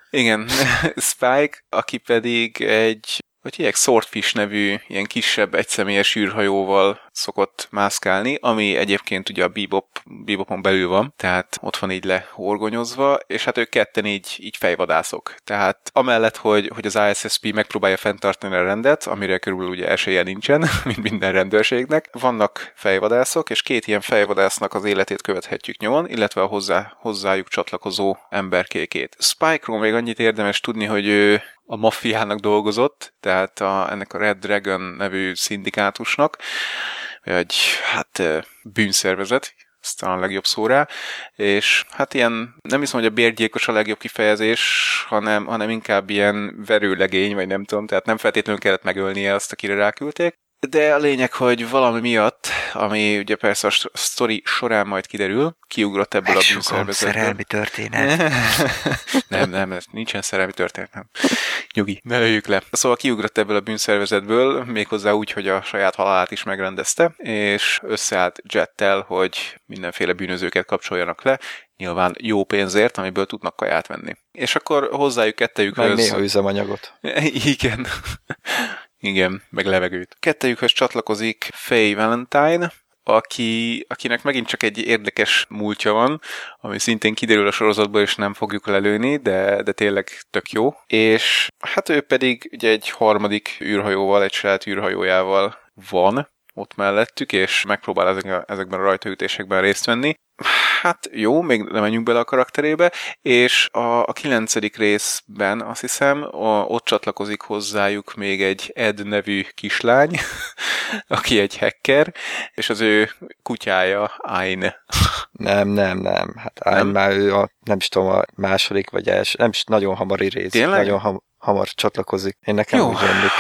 B: Igen, Spike, aki pedig egy hogy hívják, Swordfish nevű ilyen kisebb egyszemélyes űrhajóval szokott mászkálni, ami egyébként ugye a Bebop, Bebopon belül van, tehát ott van így lehorgonyozva, és hát ők ketten így, így fejvadászok. Tehát amellett, hogy, hogy az ISSP megpróbálja fenntartani a rendet, amire körülbelül ugye esélye nincsen, mint minden rendőrségnek, vannak fejvadászok, és két ilyen fejvadásznak az életét követhetjük nyomon, illetve a hozzá, hozzájuk csatlakozó emberkékét. Spike-ról még annyit érdemes tudni, hogy ő a maffiának dolgozott, tehát a, ennek a Red Dragon nevű szindikátusnak, egy hát bűnszervezet, ez talán a legjobb szó és hát ilyen, nem hiszem, hogy a bérgyilkos a legjobb kifejezés, hanem, hanem inkább ilyen verőlegény, vagy nem tudom, tehát nem feltétlenül kellett megölnie azt, akire ráküldték, de a lényeg, hogy valami miatt, ami ugye persze a sztori során majd kiderül, kiugrott ebből
A: Megsugom,
B: a bűnszervezetből.
A: szerelmi történet.
B: nem, nem, nincsen szerelmi történet, nem. Nyugi, ne lőjük le. Szóval kiugrott ebből a bűnszervezetből, méghozzá úgy, hogy a saját halálát is megrendezte, és összeállt Jettel, hogy mindenféle bűnözőket kapcsoljanak le, nyilván jó pénzért, amiből tudnak kaját venni. És akkor hozzájuk kettejük
A: Meg néha üzemanyagot.
B: Igen. Igen, meg levegőt. Kettejükhöz csatlakozik Faye Valentine, aki, akinek megint csak egy érdekes múltja van, ami szintén kiderül a sorozatból, és nem fogjuk lelőni, de, de tényleg tök jó. És hát ő pedig ugye egy harmadik űrhajóval, egy saját űrhajójával van ott mellettük, és megpróbál ezekben a rajtaütésekben részt venni hát jó, még nem menjünk bele a karakterébe, és a, a kilencedik részben azt hiszem, a, ott csatlakozik hozzájuk még egy Ed nevű kislány, aki egy hacker, és az ő kutyája Ain.
A: Nem, nem, nem. Hát Ain nem? már ő a, nem is tudom, a második vagy első, nem is nagyon hamari rész.
B: Tényleg?
A: Nagyon ham, hamar csatlakozik. Én nekem
B: Jó.
A: úgy emlik.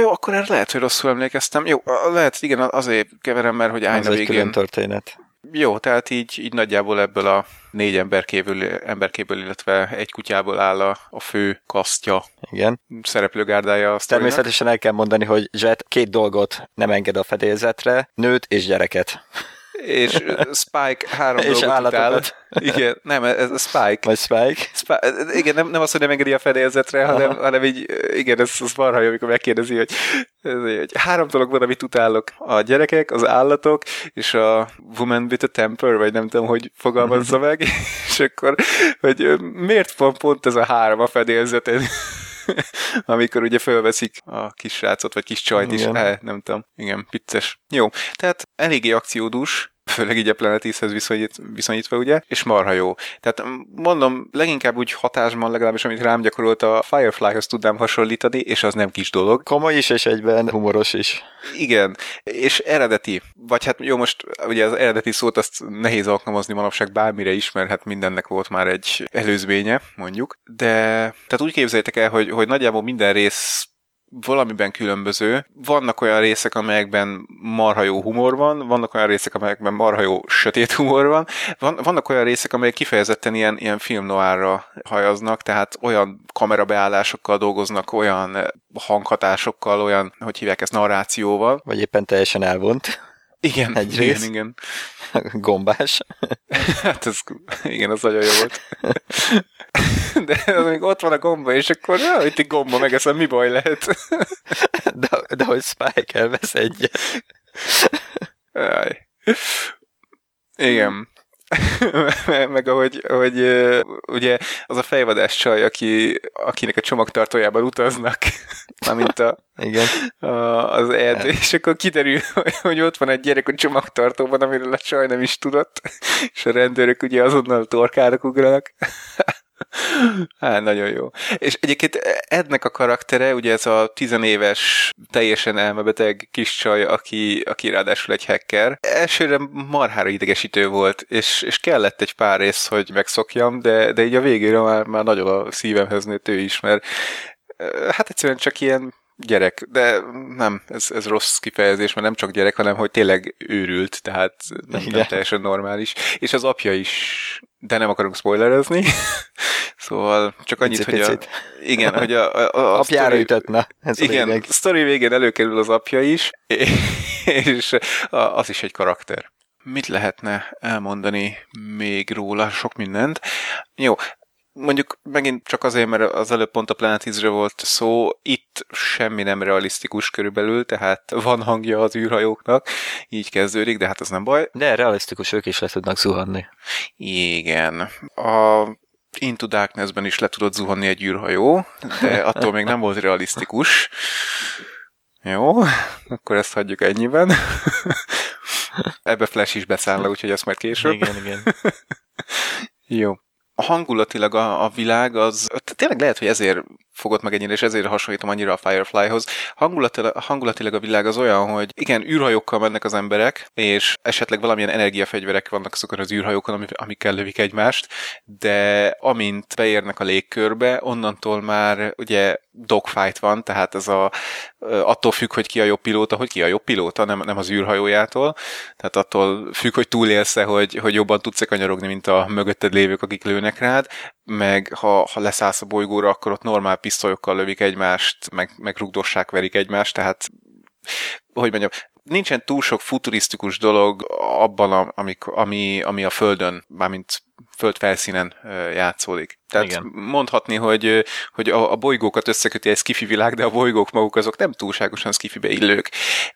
B: Jó, akkor erre lehet, hogy rosszul emlékeztem. Jó, lehet, igen, azért keverem, mert hogy Ain
A: Az
B: a
A: egy
B: végén...
A: külön történet.
B: Jó, tehát így, így nagyjából ebből a négy emberkéből, emberkéből, illetve egy kutyából áll a, a fő kasztja,
A: Igen.
B: szereplőgárdája a sztorinak.
A: Természetesen el kell mondani, hogy Jet két dolgot nem enged a fedélzetre, nőt és gyereket.
B: És Spike három
A: És
B: dolgot utál. Igen, nem, ez a Spike.
A: Vagy Spike.
B: Spike. Igen, nem, nem az, hogy nem engedi a fedélzetre, hanem, hanem így, igen, ez az marha jó, amikor megkérdezi, hogy, hogy három dolog van, amit utálok. A gyerekek, az állatok, és a woman with a temper, vagy nem tudom, hogy fogalmazza meg, és akkor, hogy miért van pont ez a három a fedélzeten? amikor ugye fölveszik a kis srácot, vagy kis csajt is, eh, nem tudom, igen, vicces. Jó, tehát eléggé akciódús, főleg így a Planet East-hez viszonyít, viszonyítva, ugye, és marha jó. Tehát mondom, leginkább úgy hatásban legalábbis, amit rám gyakorolt a Firefly-hoz tudnám hasonlítani, és az nem kis dolog.
A: Komoly is, és egyben humoros is.
B: Igen, és eredeti, vagy hát jó, most ugye az eredeti szót azt nehéz alkalmazni manapság bármire is, mert hát mindennek volt már egy előzménye, mondjuk, de tehát úgy képzeljétek el, hogy, hogy nagyjából minden rész valamiben különböző. Vannak olyan részek, amelyekben marha jó humor van, vannak olyan részek, amelyekben marha jó sötét humor van, van vannak olyan részek, amelyek kifejezetten ilyen, ilyen film noárra hajaznak, tehát olyan kamerabeállásokkal dolgoznak, olyan hanghatásokkal, olyan, hogy hívják ezt, narrációval.
A: Vagy éppen teljesen elvont.
B: Igen,
A: Egy
B: igen, igen.
A: Gombás.
B: Hát ez, igen, az nagyon jó volt. De az még ott van a gomba, és akkor ja, itt egy gomba, megeszem, mi baj lehet?
A: De, de hogy Spike elvesz egyet.
B: Jaj. Igen. meg ahogy, ö, ugye az a fejvadás csaj, aki, akinek a csomagtartójában utaznak, amint a,
A: Igen.
B: a, az Ed, és akkor kiderül, hogy, hogy ott van egy gyerek a csomagtartóban, amiről a csaj nem is tudott, és a rendőrök ugye azonnal torkára ugranak. Hát, nagyon jó. És egyébként Ednek a karaktere, ugye ez a tizenéves, teljesen elmebeteg kis csaj, aki, aki ráadásul egy hacker. Elsőre marhára idegesítő volt, és, és kellett egy pár rész, hogy megszokjam, de, de így a végére már, már nagyon a szívemhez nőtt ő is, mert hát egyszerűen csak ilyen gyerek, de nem, ez, ez rossz kifejezés, mert nem csak gyerek, hanem hogy tényleg őrült, tehát nem, nem teljesen normális. És az apja is, de nem akarunk spoilerezni, szóval csak annyit,
A: Pici,
B: hogy a,
A: picit.
B: igen, hogy a, a, a
A: Apjára
B: sztori-
A: ütött, na, ez
B: igen, a sztori végén előkerül az apja is, és az is egy karakter. Mit lehetne elmondani még róla? Sok mindent. Jó, mondjuk megint csak azért, mert az előbb pont a Planet volt szó, itt semmi nem realisztikus körülbelül, tehát van hangja az űrhajóknak, így kezdődik, de hát az nem baj.
A: De realisztikus, ők is le tudnak zuhanni.
B: Igen. A Into Darkness-ben is le tudott zuhanni egy űrhajó, de attól még nem volt realisztikus. Jó, akkor ezt hagyjuk ennyiben. Ebbe Flash is beszáll le, úgyhogy ezt majd később.
A: Igen, igen.
B: Jó. Hangulatilag a, a világ az, tényleg lehet, hogy ezért fogott meg ennyire, és ezért hasonlítom annyira a Fireflyhoz. Hangulatilag, hangulatilag a világ az olyan, hogy igen, űrhajókkal mennek az emberek, és esetleg valamilyen energiafegyverek vannak azokon az űrhajókon, ami- amikkel lövik egymást, de amint beérnek a légkörbe, onnantól már ugye dogfight van, tehát ez a, attól függ, hogy ki a jobb pilóta, hogy ki a jobb pilóta, nem, nem az űrhajójától, tehát attól függ, hogy túlélsz-e, hogy, hogy jobban tudsz-e kanyarogni, mint a mögötted lévők, akik lőnek rád, meg ha, ha leszállsz a bolygóra, akkor ott normál pisztolyokkal lövik egymást, meg, meg rugdossák verik egymást, tehát hogy mondjam, nincsen túl sok futurisztikus dolog abban, amik, ami, ami a Földön, mármint föld felszínen ö, játszódik. Tehát
A: Igen.
B: mondhatni, hogy, hogy a, a bolygókat összeköti egy skifi világ, de a bolygók maguk azok nem túlságosan skifibe illők.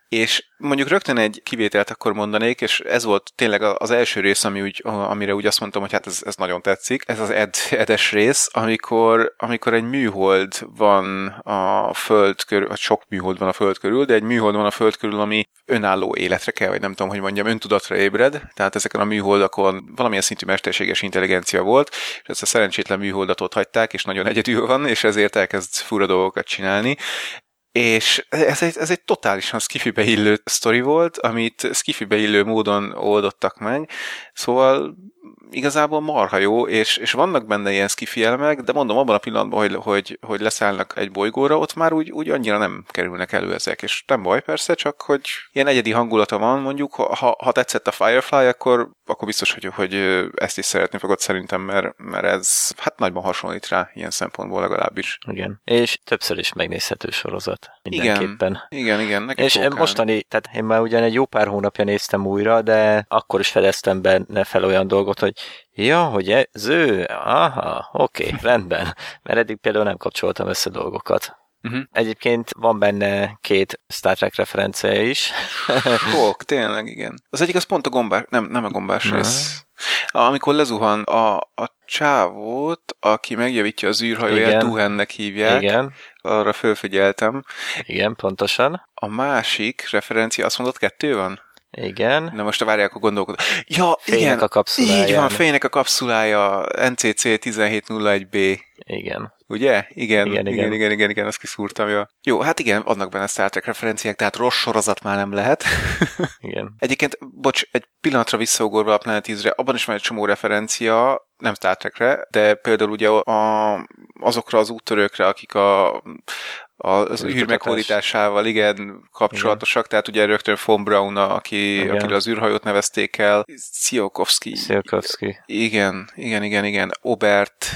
B: És mondjuk rögtön egy kivételt akkor mondanék, és ez volt tényleg az első rész, ami úgy, amire úgy azt mondtam, hogy hát ez, ez nagyon tetszik. Ez az ed, edes rész, amikor, amikor egy műhold van a föld körül, vagy sok műhold van a föld körül, de egy műhold van a föld körül, ami önálló életre kell, vagy nem tudom, hogy mondjam, öntudatra ébred, tehát ezeken a műholdakon valamilyen szintű mesterséges intelligencia volt, és ezt a szerencsétlen műholdat ott hagyták, és nagyon egyedül van, és ezért elkezd fura dolgokat csinálni, és ez egy, ez egy totálisan skifibe illő sztori volt, amit skifibe illő módon oldottak meg, szóval igazából marha jó, és, és vannak benne ilyen skifi elemek, de mondom, abban a pillanatban, hogy, hogy, hogy leszállnak egy bolygóra, ott már úgy, úgy annyira nem kerülnek elő ezek, és nem baj persze, csak hogy ilyen egyedi hangulata van, mondjuk, ha, ha tetszett a Firefly, akkor, akkor biztos, hogy, hogy ezt is szeretni fogod szerintem, mert, mert ez hát nagyban hasonlít rá, ilyen szempontból legalábbis.
A: Igen. És többször is megnézhető sorozat. Mindenképpen.
B: Igen, igen. Nekem
A: És
B: állni.
A: mostani, tehát én már ugyan egy jó pár hónapja néztem újra, de akkor is fedeztem benne fel olyan dolgot, hogy ja, hogy ez ő, aha, oké, okay, rendben. Mert eddig például nem kapcsoltam össze dolgokat.
B: Uh-huh.
A: Egyébként van benne két Star Trek referencia is.
B: Sok, tényleg, igen. Az egyik az pont a gombás, nem, nem a gombás
A: Nem.
B: rész. Amikor lezuhan a, a csávót, aki megjavítja az űrhajóját. Duhennek hívják,
A: Igen,
B: arra fölfigyeltem.
A: igen, pontosan.
B: A másik referencia, azt mondod, kettő van?
A: Igen.
B: Na most a várják, akkor gondolkodom. Ja,
A: Fénynek
B: igen,
A: a kapszuláján.
B: így van, fénynek a kapszulája, NCC 1701B.
A: Igen.
B: Ugye? Igen,
A: Igen,
B: igen,
A: igen.
B: igen, igen, igen, igen azt kiszúrtam, ja. Jó, hát igen, vannak benne Star Trek referenciák, tehát rossz sorozat már nem lehet.
A: Igen.
B: Egyébként, bocs, egy pillanatra visszaugorva a Planet Ease-re, abban is van egy csomó referencia, nem Star Trekre, de például ugye a, azokra az úttörőkre, akik a, az űr meghódításával igen kapcsolatosak, tehát ugye rögtön Von Braun, aki,
A: Igen.
B: akire az űrhajót nevezték el, Tsiolkovsky,
A: Szilkovszki.
B: igen, igen, igen, igen, Obert,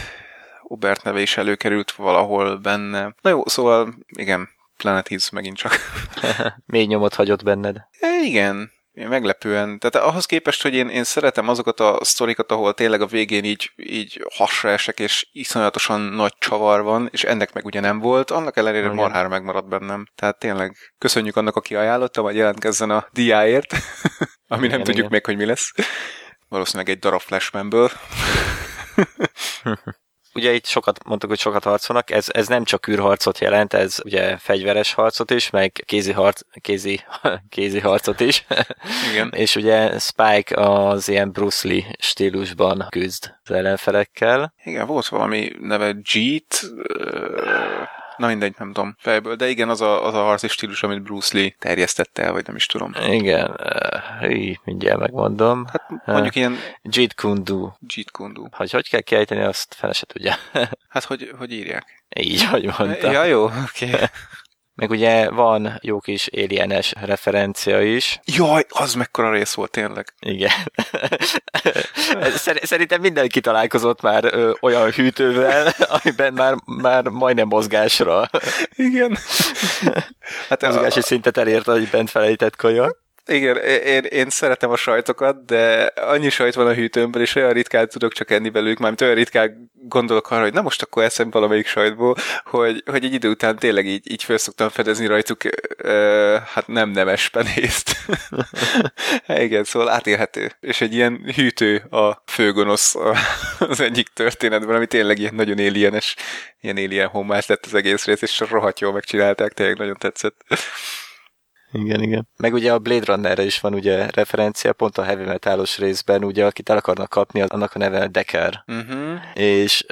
B: Obert neve is előkerült valahol benne. Na jó, szóval igen, Planet Ease megint csak.
A: Mély nyomot hagyott benned.
B: E, igen, én meglepően. Tehát ahhoz képest, hogy én, én szeretem azokat a sztorikat, ahol tényleg a végén így, így hasra esek, és iszonyatosan nagy csavar van, és ennek meg ugye nem volt, annak ellenére
A: Igen.
B: marhára megmaradt bennem. Tehát tényleg köszönjük annak, aki ajánlotta, vagy jelentkezzen a diáért, ami nem
A: Igen,
B: tudjuk
A: igen.
B: még, hogy mi lesz. Valószínűleg egy darab flashmanből.
A: Ugye itt sokat mondtuk, hogy sokat harcolnak, ez, ez nem csak űrharcot jelent, ez ugye fegyveres harcot is, meg kézi, harc, kézi, kézi harcot is.
B: Igen.
A: És ugye Spike az ilyen Bruce Lee stílusban küzd az ellenfelekkel.
B: Igen, volt valami neve Jeet, na mindegy, nem tudom fejből, de igen, az a, az a harci stílus, amit Bruce Lee terjesztette el, vagy nem is tudom.
A: Igen, uh, így mindjárt megmondom.
B: Hát mondjuk ilyen
A: Jeet Kundu.
B: Jeet Kune Do.
A: Hogy hogy kell kiejteni, azt fele se tudja.
B: Hát hogy, hogy írják?
A: így, hogy mondta.
B: Ja, jó, oké. Okay.
A: Meg ugye van jó kis alienes referencia is.
B: Jaj, az mekkora rész volt tényleg.
A: Igen. Szerintem mindenki találkozott már ö, olyan hűtővel, amiben már, már majdnem mozgásra.
B: Igen.
A: Hát Mozgási a... szintet elért, hogy bent felejtett kaja.
B: Igen, én, én szeretem a sajtokat, de annyi sajt van a hűtőmben, és olyan ritkán tudok csak enni belőlük, mármint olyan ritkán gondolok arra, hogy na most akkor eszem valamelyik sajtból, hogy, hogy egy idő után tényleg így, így fel szoktam fedezni rajtuk, uh, hát nem nemes penészt. Igen, szóval átélhető. És egy ilyen hűtő a főgonosz az egyik történetben, ami tényleg ilyen nagyon alienes, ilyen alien hommás lett az egész rész, és rohadt jól megcsinálták, tényleg nagyon tetszett.
A: Igen, igen. Meg ugye a Blade Runnerre is van ugye referencia, pont a heavy metalos részben, ugye akit el akarnak kapni, annak a neve Decker. Uh-huh. És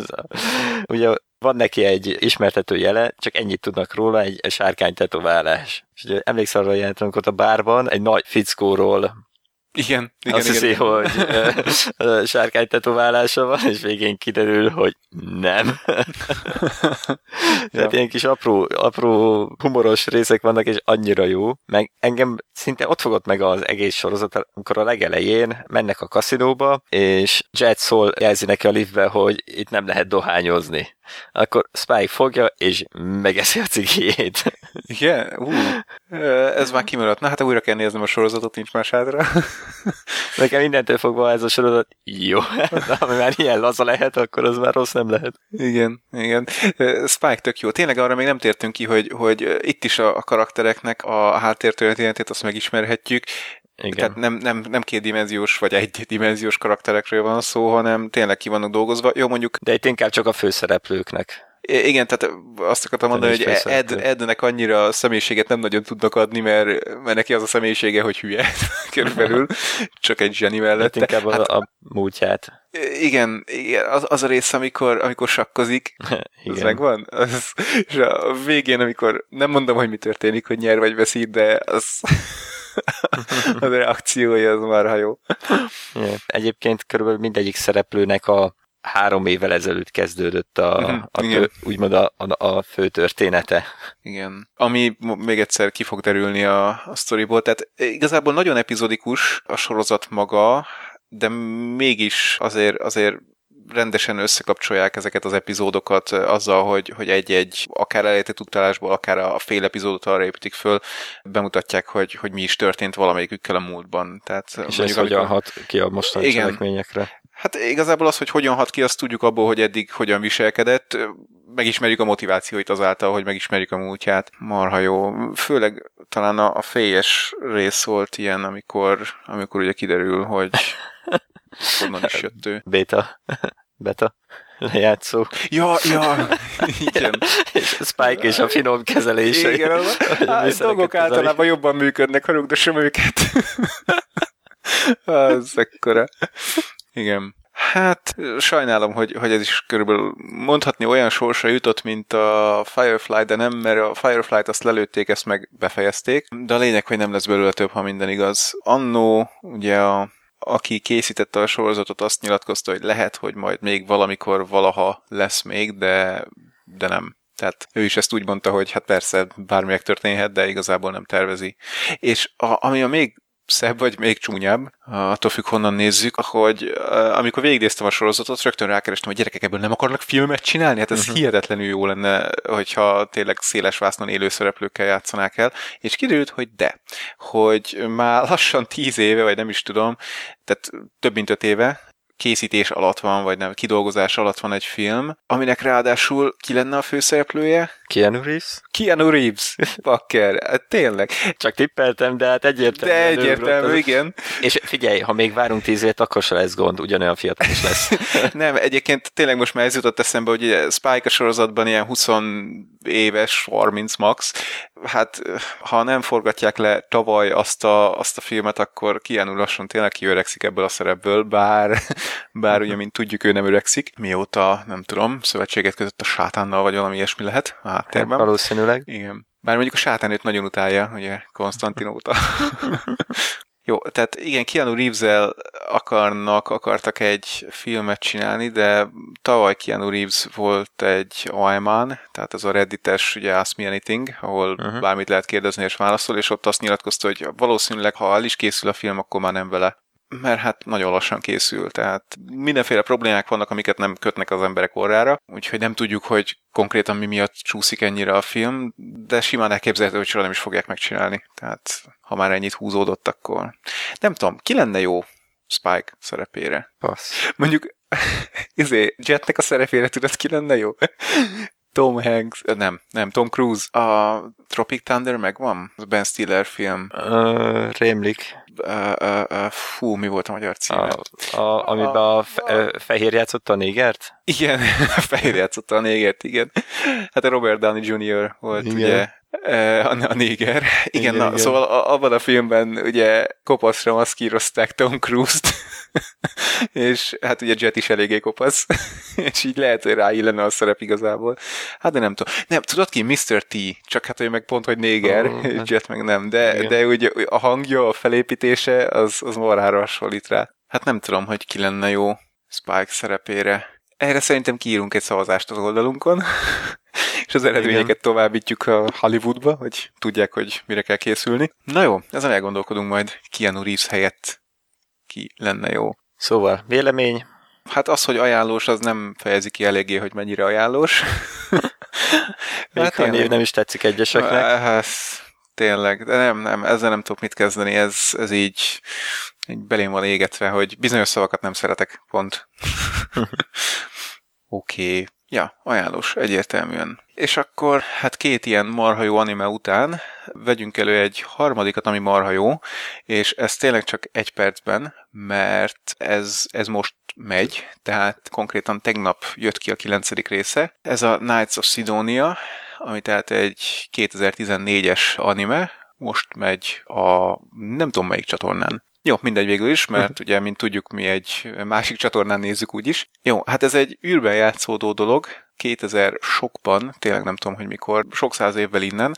A: ugye van neki egy ismertető jele, csak ennyit tudnak róla, egy, sárkány tetoválás. És ugye emlékszel arra jelent, amikor a bárban egy nagy fickóról
B: igen, igen,
A: Azt
B: igen,
A: hiszi,
B: igen.
A: hogy sárkány tetoválása van, és végén kiderül, hogy nem. Tehát ilyen kis apró, apró humoros részek vannak, és annyira jó. Meg engem szinte ott fogott meg az egész sorozat, amikor a legelején mennek a kaszinóba, és Jet szól jelzi neki a liftbe, hogy itt nem lehet dohányozni akkor Spike fogja, és megeszi a cigijét.
B: Igen? Uh, ez már kimaradt. Na hát újra kell néznem a sorozatot, nincs más hátra.
A: Nekem mindentől fogva ez a sorozat jó. De ami már ilyen laza lehet, akkor az már rossz nem lehet.
B: Igen, igen. Spike tök jó. Tényleg arra még nem tértünk ki, hogy, hogy itt is a, a karaktereknek a háttértörténetét azt megismerhetjük, igen. Tehát nem, nem, nem kétdimenziós vagy egydimenziós karakterekről van szó, hanem tényleg ki vannak dolgozva. Jó, mondjuk...
A: De itt inkább csak a főszereplőknek.
B: Igen, tehát azt akartam mondani, hogy Ed, Ednek annyira személyiséget nem nagyon tudnak adni, mert, mert neki az a személyisége, hogy hülye körülbelül, csak egy zseni mellett.
A: Inkább hát, a, a múltját.
B: Igen, igen az, az a rész, amikor, amikor sakkozik, igen. az megvan. Az, és a végén, amikor nem mondom, hogy mi történik, hogy nyer vagy veszít, de az a reakciója az már ha jó.
A: Egyébként körülbelül mindegyik szereplőnek a három évvel ezelőtt kezdődött a, mhm, a tő, úgymond a, a, a fő története.
B: Igen. Ami még egyszer ki fog derülni a, a sztoriból, tehát igazából nagyon epizodikus a sorozat maga, de mégis azért, azért rendesen összekapcsolják ezeket az epizódokat azzal, hogy, hogy egy-egy akár elejtett utalásból, akár a fél epizódot arra építik föl, bemutatják, hogy, hogy mi is történt valamelyikükkel a múltban. Tehát,
A: És ez hogyan hat ki a mostani igen, cselekményekre?
B: Hát igazából az, hogy hogyan hat ki, azt tudjuk abból, hogy eddig hogyan viselkedett. Megismerjük a motivációit azáltal, hogy megismerjük a múltját. Marha jó. Főleg talán a, a félyes rész volt ilyen, amikor, amikor ugye kiderül, hogy honnan is jött ő.
A: Beta. Beta lejátszó.
B: Ja, ja, igen.
A: és Spike és a finom kezelése.
B: Igen, a dolgok általában jobban működnek, ha rugdosom őket. Az ekkora. Igen. Hát sajnálom, hogy, hogy ez is körülbelül mondhatni olyan sorsa jutott, mint a Firefly, de nem, mert a Firefly-t azt lelőtték, ezt meg befejezték. De a lényeg, hogy nem lesz belőle több, ha minden igaz. Annó, ugye a aki készítette a sorozatot, azt nyilatkozta, hogy lehet, hogy majd még valamikor valaha lesz még, de, de nem. Tehát ő is ezt úgy mondta, hogy hát persze bármi megtörténhet, de igazából nem tervezi. És a, ami a még szebb, vagy még csúnyább, attól függ, honnan nézzük, hogy amikor végignéztem a sorozatot, rögtön rákerestem, hogy gyerekek ebből nem akarnak filmet csinálni? Hát ez uh-huh. hihetetlenül jó lenne, hogyha tényleg széles vásznon élő szereplőkkel játszanák el, és kiderült, hogy de, hogy már lassan tíz éve, vagy nem is tudom, tehát több mint öt éve, készítés alatt van, vagy nem, kidolgozás alatt van egy film, aminek ráadásul ki lenne a főszereplője?
A: Keanu Reeves?
B: Keanu Reeves, bakker, hát tényleg.
A: Csak tippeltem, de hát egyértelmű.
B: De egyértelmű, igen.
A: És figyelj, ha még várunk tíz évet, akkor se lesz gond, ugyanolyan fiatal is lesz.
B: nem, egyébként tényleg most már ez jutott eszembe, hogy Spike a sorozatban ilyen 20 éves, 30 max, hát ha nem forgatják le tavaly azt a, azt a filmet, akkor Keanu lassan tényleg kiöregszik ebből a szerepből, bár, bár ugye, mint tudjuk, ő nem öregszik, mióta, nem tudom, szövetséget között a sátánnal, vagy valami ilyesmi lehet a háttérben.
A: Valószínűleg.
B: Igen. Bár mondjuk a sátán őt nagyon utálja, ugye, Konstantin óta. Jó, tehát igen, Keanu reeves akarnak, akartak egy filmet csinálni, de tavaly Keanu Reeves volt egy OIMAN, tehát az a reddites, ugye Ask Me Anything, ahol uh-huh. bármit lehet kérdezni és válaszol, és ott azt nyilatkozta, hogy valószínűleg, ha el is készül a film, akkor már nem vele mert hát nagyon lassan készül, tehát mindenféle problémák vannak, amiket nem kötnek az emberek orrára, úgyhogy nem tudjuk, hogy konkrétan mi miatt csúszik ennyire a film, de simán elképzelhető, hogy soha nem is fogják megcsinálni. Tehát ha már ennyit húzódott, akkor nem tudom, ki lenne jó Spike szerepére?
A: Passz.
B: Mondjuk, izé, Jetnek a szerepére tudod, ki lenne jó? Tom Hanks, nem, nem, Tom Cruise. A Tropic Thunder megvan? Az Ben Stiller film.
A: Uh, rémlik.
B: Uh, uh, uh, fú, mi volt a magyar címe?
A: A, a, amiben a, fe, a fehér játszotta a négert?
B: Igen, a fehér játszotta a négert, igen. Hát a Robert Downey Jr. volt, igen. ugye, a, a néger. Igen, igen, na, igen. szóval a, abban a filmben ugye kopaszra maszkírozták Tom Cruise-t, és hát ugye Jet is eléggé kopasz, és így lehet, hogy ráillene a szerep igazából. Hát de nem tudom. Nem, tudod ki? Mr. T, csak hát ő meg pont, hogy néger, oh, Jet meg nem, de, igen. de ugye a hangja, a felépítése, az, az marhára hasonlít rá. Hát nem tudom, hogy ki lenne jó Spike szerepére. Erre szerintem kiírunk egy szavazást az oldalunkon, és az eredményeket Igen. továbbítjuk a Hollywoodba, hogy tudják, hogy mire kell készülni. Na jó, ezen elgondolkodunk majd Keanu Reeves helyett ki lenne jó.
A: Szóval, vélemény?
B: Hát az, hogy ajánlós, az nem fejezi ki eléggé, hogy mennyire ajánlós.
A: Még hát a név nem is tetszik egyeseknek.
B: Hát, tényleg, de nem, nem, ezzel nem tudok mit kezdeni, ez, ez így, így belém van égetve, hogy bizonyos szavakat nem szeretek, pont. Oké. Okay. Ja, ajánlós, egyértelműen. És akkor, hát két ilyen marha anime után vegyünk elő egy harmadikat, ami marha jó, és ez tényleg csak egy percben, mert ez, ez most megy, tehát konkrétan tegnap jött ki a kilencedik része. Ez a Knights of Sidonia, ami tehát egy 2014-es anime, most megy a nem tudom melyik csatornán. Jó, mindegy végül is, mert uh-huh. ugye, mint tudjuk, mi egy másik csatornán nézzük úgyis. Jó, hát ez egy űrben játszódó dolog, 2000 sokban, tényleg nem tudom, hogy mikor, sok száz évvel innen,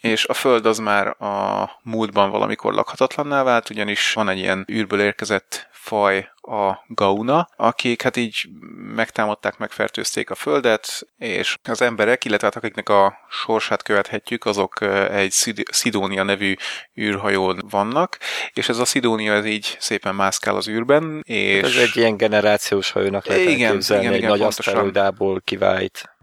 B: és a Föld az már a múltban valamikor lakhatatlanná vált, ugyanis van egy ilyen űrből érkezett faj, a Gauna, akik hát így megtámadták, megfertőzték a Földet, és az emberek, illetve hát akiknek a sorsát követhetjük, azok egy Szidónia nevű űrhajón vannak, és ez a Szidónia ez így szépen mászkál az űrben, és...
A: Ez egy ilyen generációs hajónak lehet igen, igen, egy igen, nagy aszteroidából kivált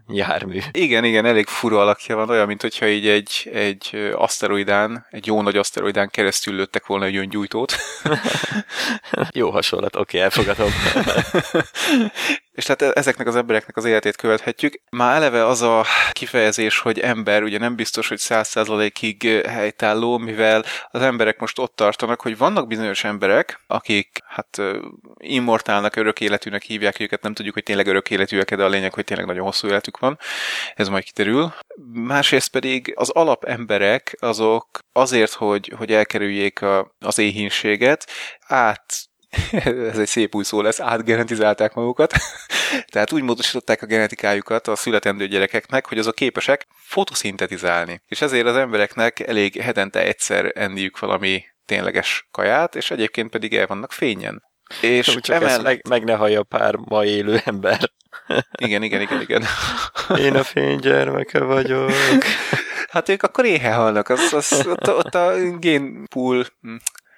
A: jármű.
B: Igen, igen, elég fura alakja van, olyan, mint hogyha így egy, egy aszteroidán, egy jó nagy aszteroidán keresztül lőttek volna egy öngyújtót.
A: jó hasonlat, oké, okay, elfogadom.
B: És tehát ezeknek az embereknek az életét követhetjük. Már eleve az a kifejezés, hogy ember, ugye nem biztos, hogy száz százalékig helytálló, mivel az emberek most ott tartanak, hogy vannak bizonyos emberek, akik hát immortálnak, örök életűnek hívják őket, nem tudjuk, hogy tényleg örök életűek, de a lényeg, hogy tényleg nagyon hosszú életük van. Ez majd kiterül. Másrészt pedig az alapemberek azok azért, hogy, hogy elkerüljék a, az éhínséget, át ez egy szép új szó lesz, átgenetizálták magukat. Tehát úgy módosították a genetikájukat a születendő gyerekeknek, hogy azok képesek fotoszintetizálni. És ezért az embereknek elég hetente egyszer enniük valami tényleges kaját, és egyébként pedig el vannak fényen.
A: És Csak emellett... meg, meg ne hallja pár ma élő ember.
B: Igen, igen, igen, igen.
A: Én a fénygyermeke vagyok.
B: Hát ők akkor éhe halnak, az, az, ott, ott a génpool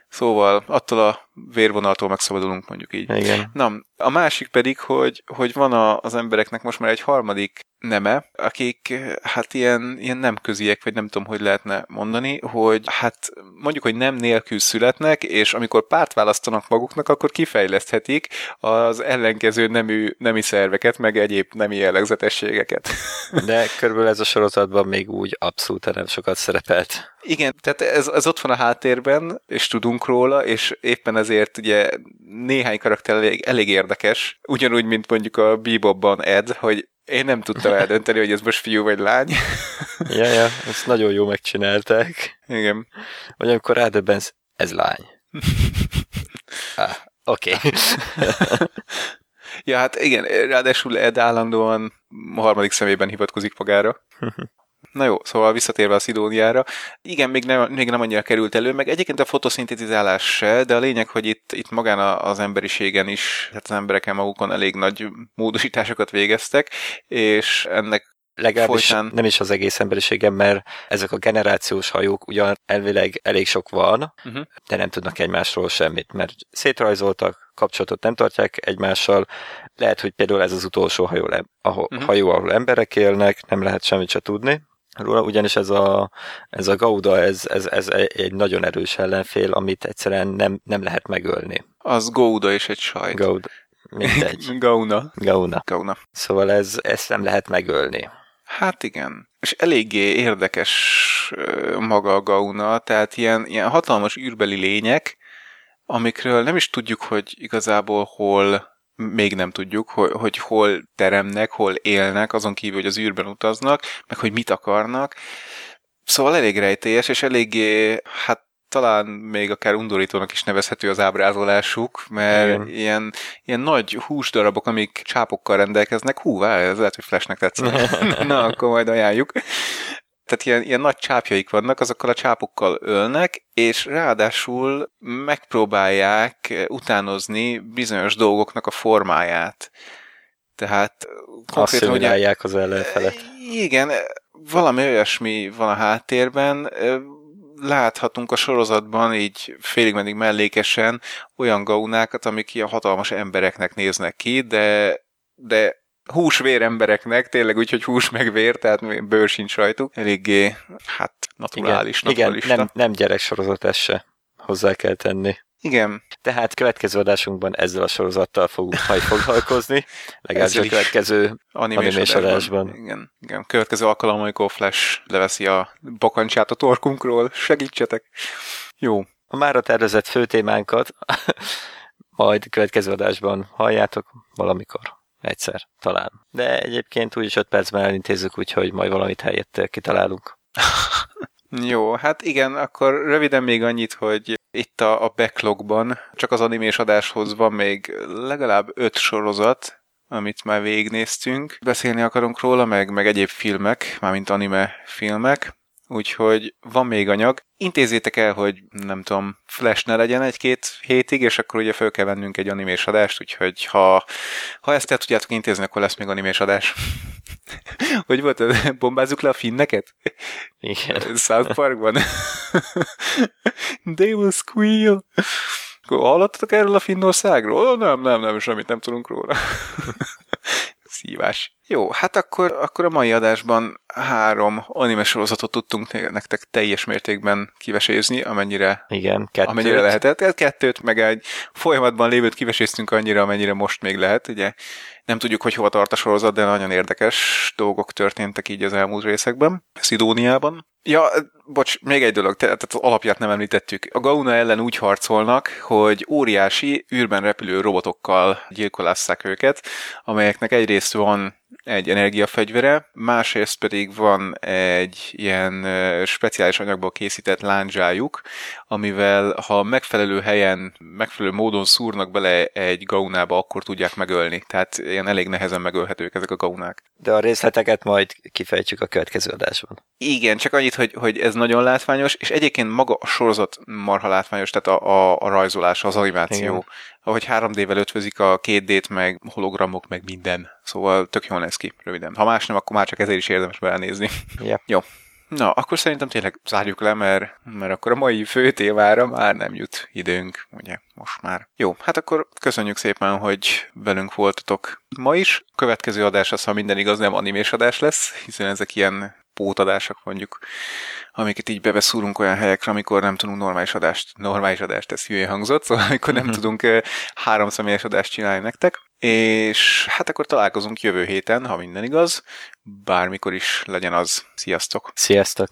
B: Szóval attól a vérvonaltól megszabadulunk, mondjuk így.
A: Igen.
B: Na, a másik pedig, hogy, hogy van a, az embereknek most már egy harmadik neme, akik hát ilyen, ilyen nem köziek, vagy nem tudom, hogy lehetne mondani, hogy hát mondjuk, hogy nem nélkül születnek, és amikor párt választanak maguknak, akkor kifejleszthetik az ellenkező nemű, nemi szerveket, meg egyéb nemi jellegzetességeket.
A: De körülbelül ez a sorozatban még úgy abszolút nem sokat szerepelt.
B: Igen, tehát ez, ez ott van a háttérben, és tudunk róla, és éppen ezért ugye néhány karakter elég, elég érdekes, ugyanúgy, mint mondjuk a Bebopban Ed, hogy én nem tudtam eldönteni, hogy ez most fiú vagy lány.
A: ja, ja, ezt nagyon jó megcsinálták.
B: Igen.
A: Vagy amikor rádöbbensz, ez lány. ah, oké. Okay.
B: ja, hát igen, ráadásul Ed állandóan harmadik szemében hivatkozik magára. Na jó, szóval visszatérve a Szidóniára, igen, még nem, még nem annyira került elő, meg egyébként a fotoszintetizálás se, de a lényeg, hogy itt, itt magán az emberiségen is, tehát az embereken magukon elég nagy módosításokat végeztek, és ennek
A: Legalábbis folytán... nem is az egész emberiségem, mert ezek a generációs hajók ugyan elvileg elég sok van, uh-huh. de nem tudnak egymásról semmit, mert szétrajzoltak, kapcsolatot nem tartják egymással. Lehet, hogy például ez az utolsó hajó, ahol, uh-huh. hajó ahol emberek élnek, nem lehet semmit se tudni róla, ugyanis ez a, ez a Gauda, ez, ez, ez egy nagyon erős ellenfél, amit egyszerűen nem, nem lehet megölni.
B: Az Gouda és egy sajt.
A: Gauda. Mindegy.
B: Gauna.
A: Gauna.
B: Gauna.
A: Szóval ez, ezt nem lehet megölni.
B: Hát igen. És eléggé érdekes maga a Gauna, tehát ilyen, ilyen hatalmas űrbeli lények, amikről nem is tudjuk, hogy igazából hol, még nem tudjuk, hogy, hogy hol teremnek, hol élnek, azon kívül, hogy az űrben utaznak, meg hogy mit akarnak. Szóval elég rejtélyes, és eléggé, hát talán még akár undorítónak is nevezhető az ábrázolásuk, mert Igen. ilyen, ilyen nagy húsdarabok, amik csápokkal rendelkeznek, hú, várj, ez lehet, hogy Flashnek tetszik. Na, akkor majd ajánljuk. Tehát ilyen, ilyen nagy csápjaik vannak, azokkal a csápokkal ölnek, és ráadásul megpróbálják utánozni bizonyos dolgoknak a formáját. Tehát
A: konkrétan ugye... az ellenfelet.
B: Igen, valami olyasmi van a háttérben, láthatunk a sorozatban így félig meddig mellékesen olyan gaunákat, amik ilyen hatalmas embereknek néznek ki, de, de hús-vér embereknek, tényleg úgy, hogy hús meg vér, tehát bőr sincs rajtuk. Eléggé, hát, naturális,
A: igen, naturalista. Igen, nem, nem gyereksorozat ez se hozzá kell tenni.
B: Igen.
A: Tehát következő adásunkban ezzel a sorozattal fogunk majd foglalkozni, legalábbis a következő animés adásban.
B: Igen, igen. Következő alkalom, amikor Flash leveszi a bakancsát a torkunkról, segítsetek. Jó.
A: A mára tervezett fő témánkat majd következő adásban halljátok valamikor. Egyszer, talán. De egyébként úgyis 5 percben elintézzük, úgyhogy majd valamit helyett kitalálunk.
B: Jó, hát igen, akkor röviden még annyit, hogy itt a, a backlogban csak az animés adáshoz van még legalább öt sorozat, amit már végignéztünk. Beszélni akarunk róla, meg, meg egyéb filmek, mármint anime filmek, úgyhogy van még anyag. Intézzétek el, hogy nem tudom, Flash ne legyen egy-két hétig, és akkor ugye fel kell vennünk egy animés adást, úgyhogy ha, ha ezt el tudjátok intézni, akkor lesz még animés adás. hogy volt, bombázzuk le a finneket?
A: Igen.
B: South Parkban? They will squeal. Hallottatok erről a Finnországról? Oh, nem, nem, nem, semmit nem tudunk róla. Szívás. Jó, hát akkor, akkor a mai adásban három anime sorozatot tudtunk nektek teljes mértékben kivesézni, amennyire,
A: Igen, kettőt.
B: amennyire lehetett. Kettőt, meg egy folyamatban lévőt kiveséztünk annyira, amennyire most még lehet. Ugye nem tudjuk, hogy hova tart a sorozat, de nagyon érdekes dolgok történtek így az elmúlt részekben, Szidóniában. Ja, bocs, még egy dolog, tehát az alapját nem említettük. A Gauna ellen úgy harcolnak, hogy óriási űrben repülő robotokkal gyilkolásszák őket, amelyeknek egyrészt van egy energiafegyvere, másrészt pedig van egy ilyen speciális anyagból készített lándzsájuk, amivel ha megfelelő helyen, megfelelő módon szúrnak bele egy gaunába, akkor tudják megölni. Tehát ilyen elég nehezen megölhetők ezek a gaunák.
A: De a részleteket majd kifejtjük a következő adásban.
B: Igen, csak annyit, hogy, hogy ez nagyon látványos, és egyébként maga a sorozat marha látványos, tehát a, a, a rajzolás, az animáció. Igen ahogy 3D-vel ötvözik a 2D-t, meg hologramok, meg minden. Szóval tök jól néz ki, röviden. Ha más nem, akkor már csak ezért is érdemes belenézni.
A: Yeah.
B: Jó. Na, akkor szerintem tényleg zárjuk le, mert, mert akkor a mai fő témára már nem jut időnk, ugye, most már. Jó, hát akkor köszönjük szépen, hogy velünk voltatok ma is. Következő adás az, ha minden igaz, nem animés adás lesz, hiszen ezek ilyen pótadások mondjuk amiket így beveszúrunk olyan helyekre, amikor nem tudunk normális adást, normális adást, ez hülye hangzott, szóval amikor nem uh-huh. tudunk három személyes adást csinálni nektek, és hát akkor találkozunk jövő héten, ha minden igaz, bármikor is legyen az. Sziasztok!
A: Sziasztok!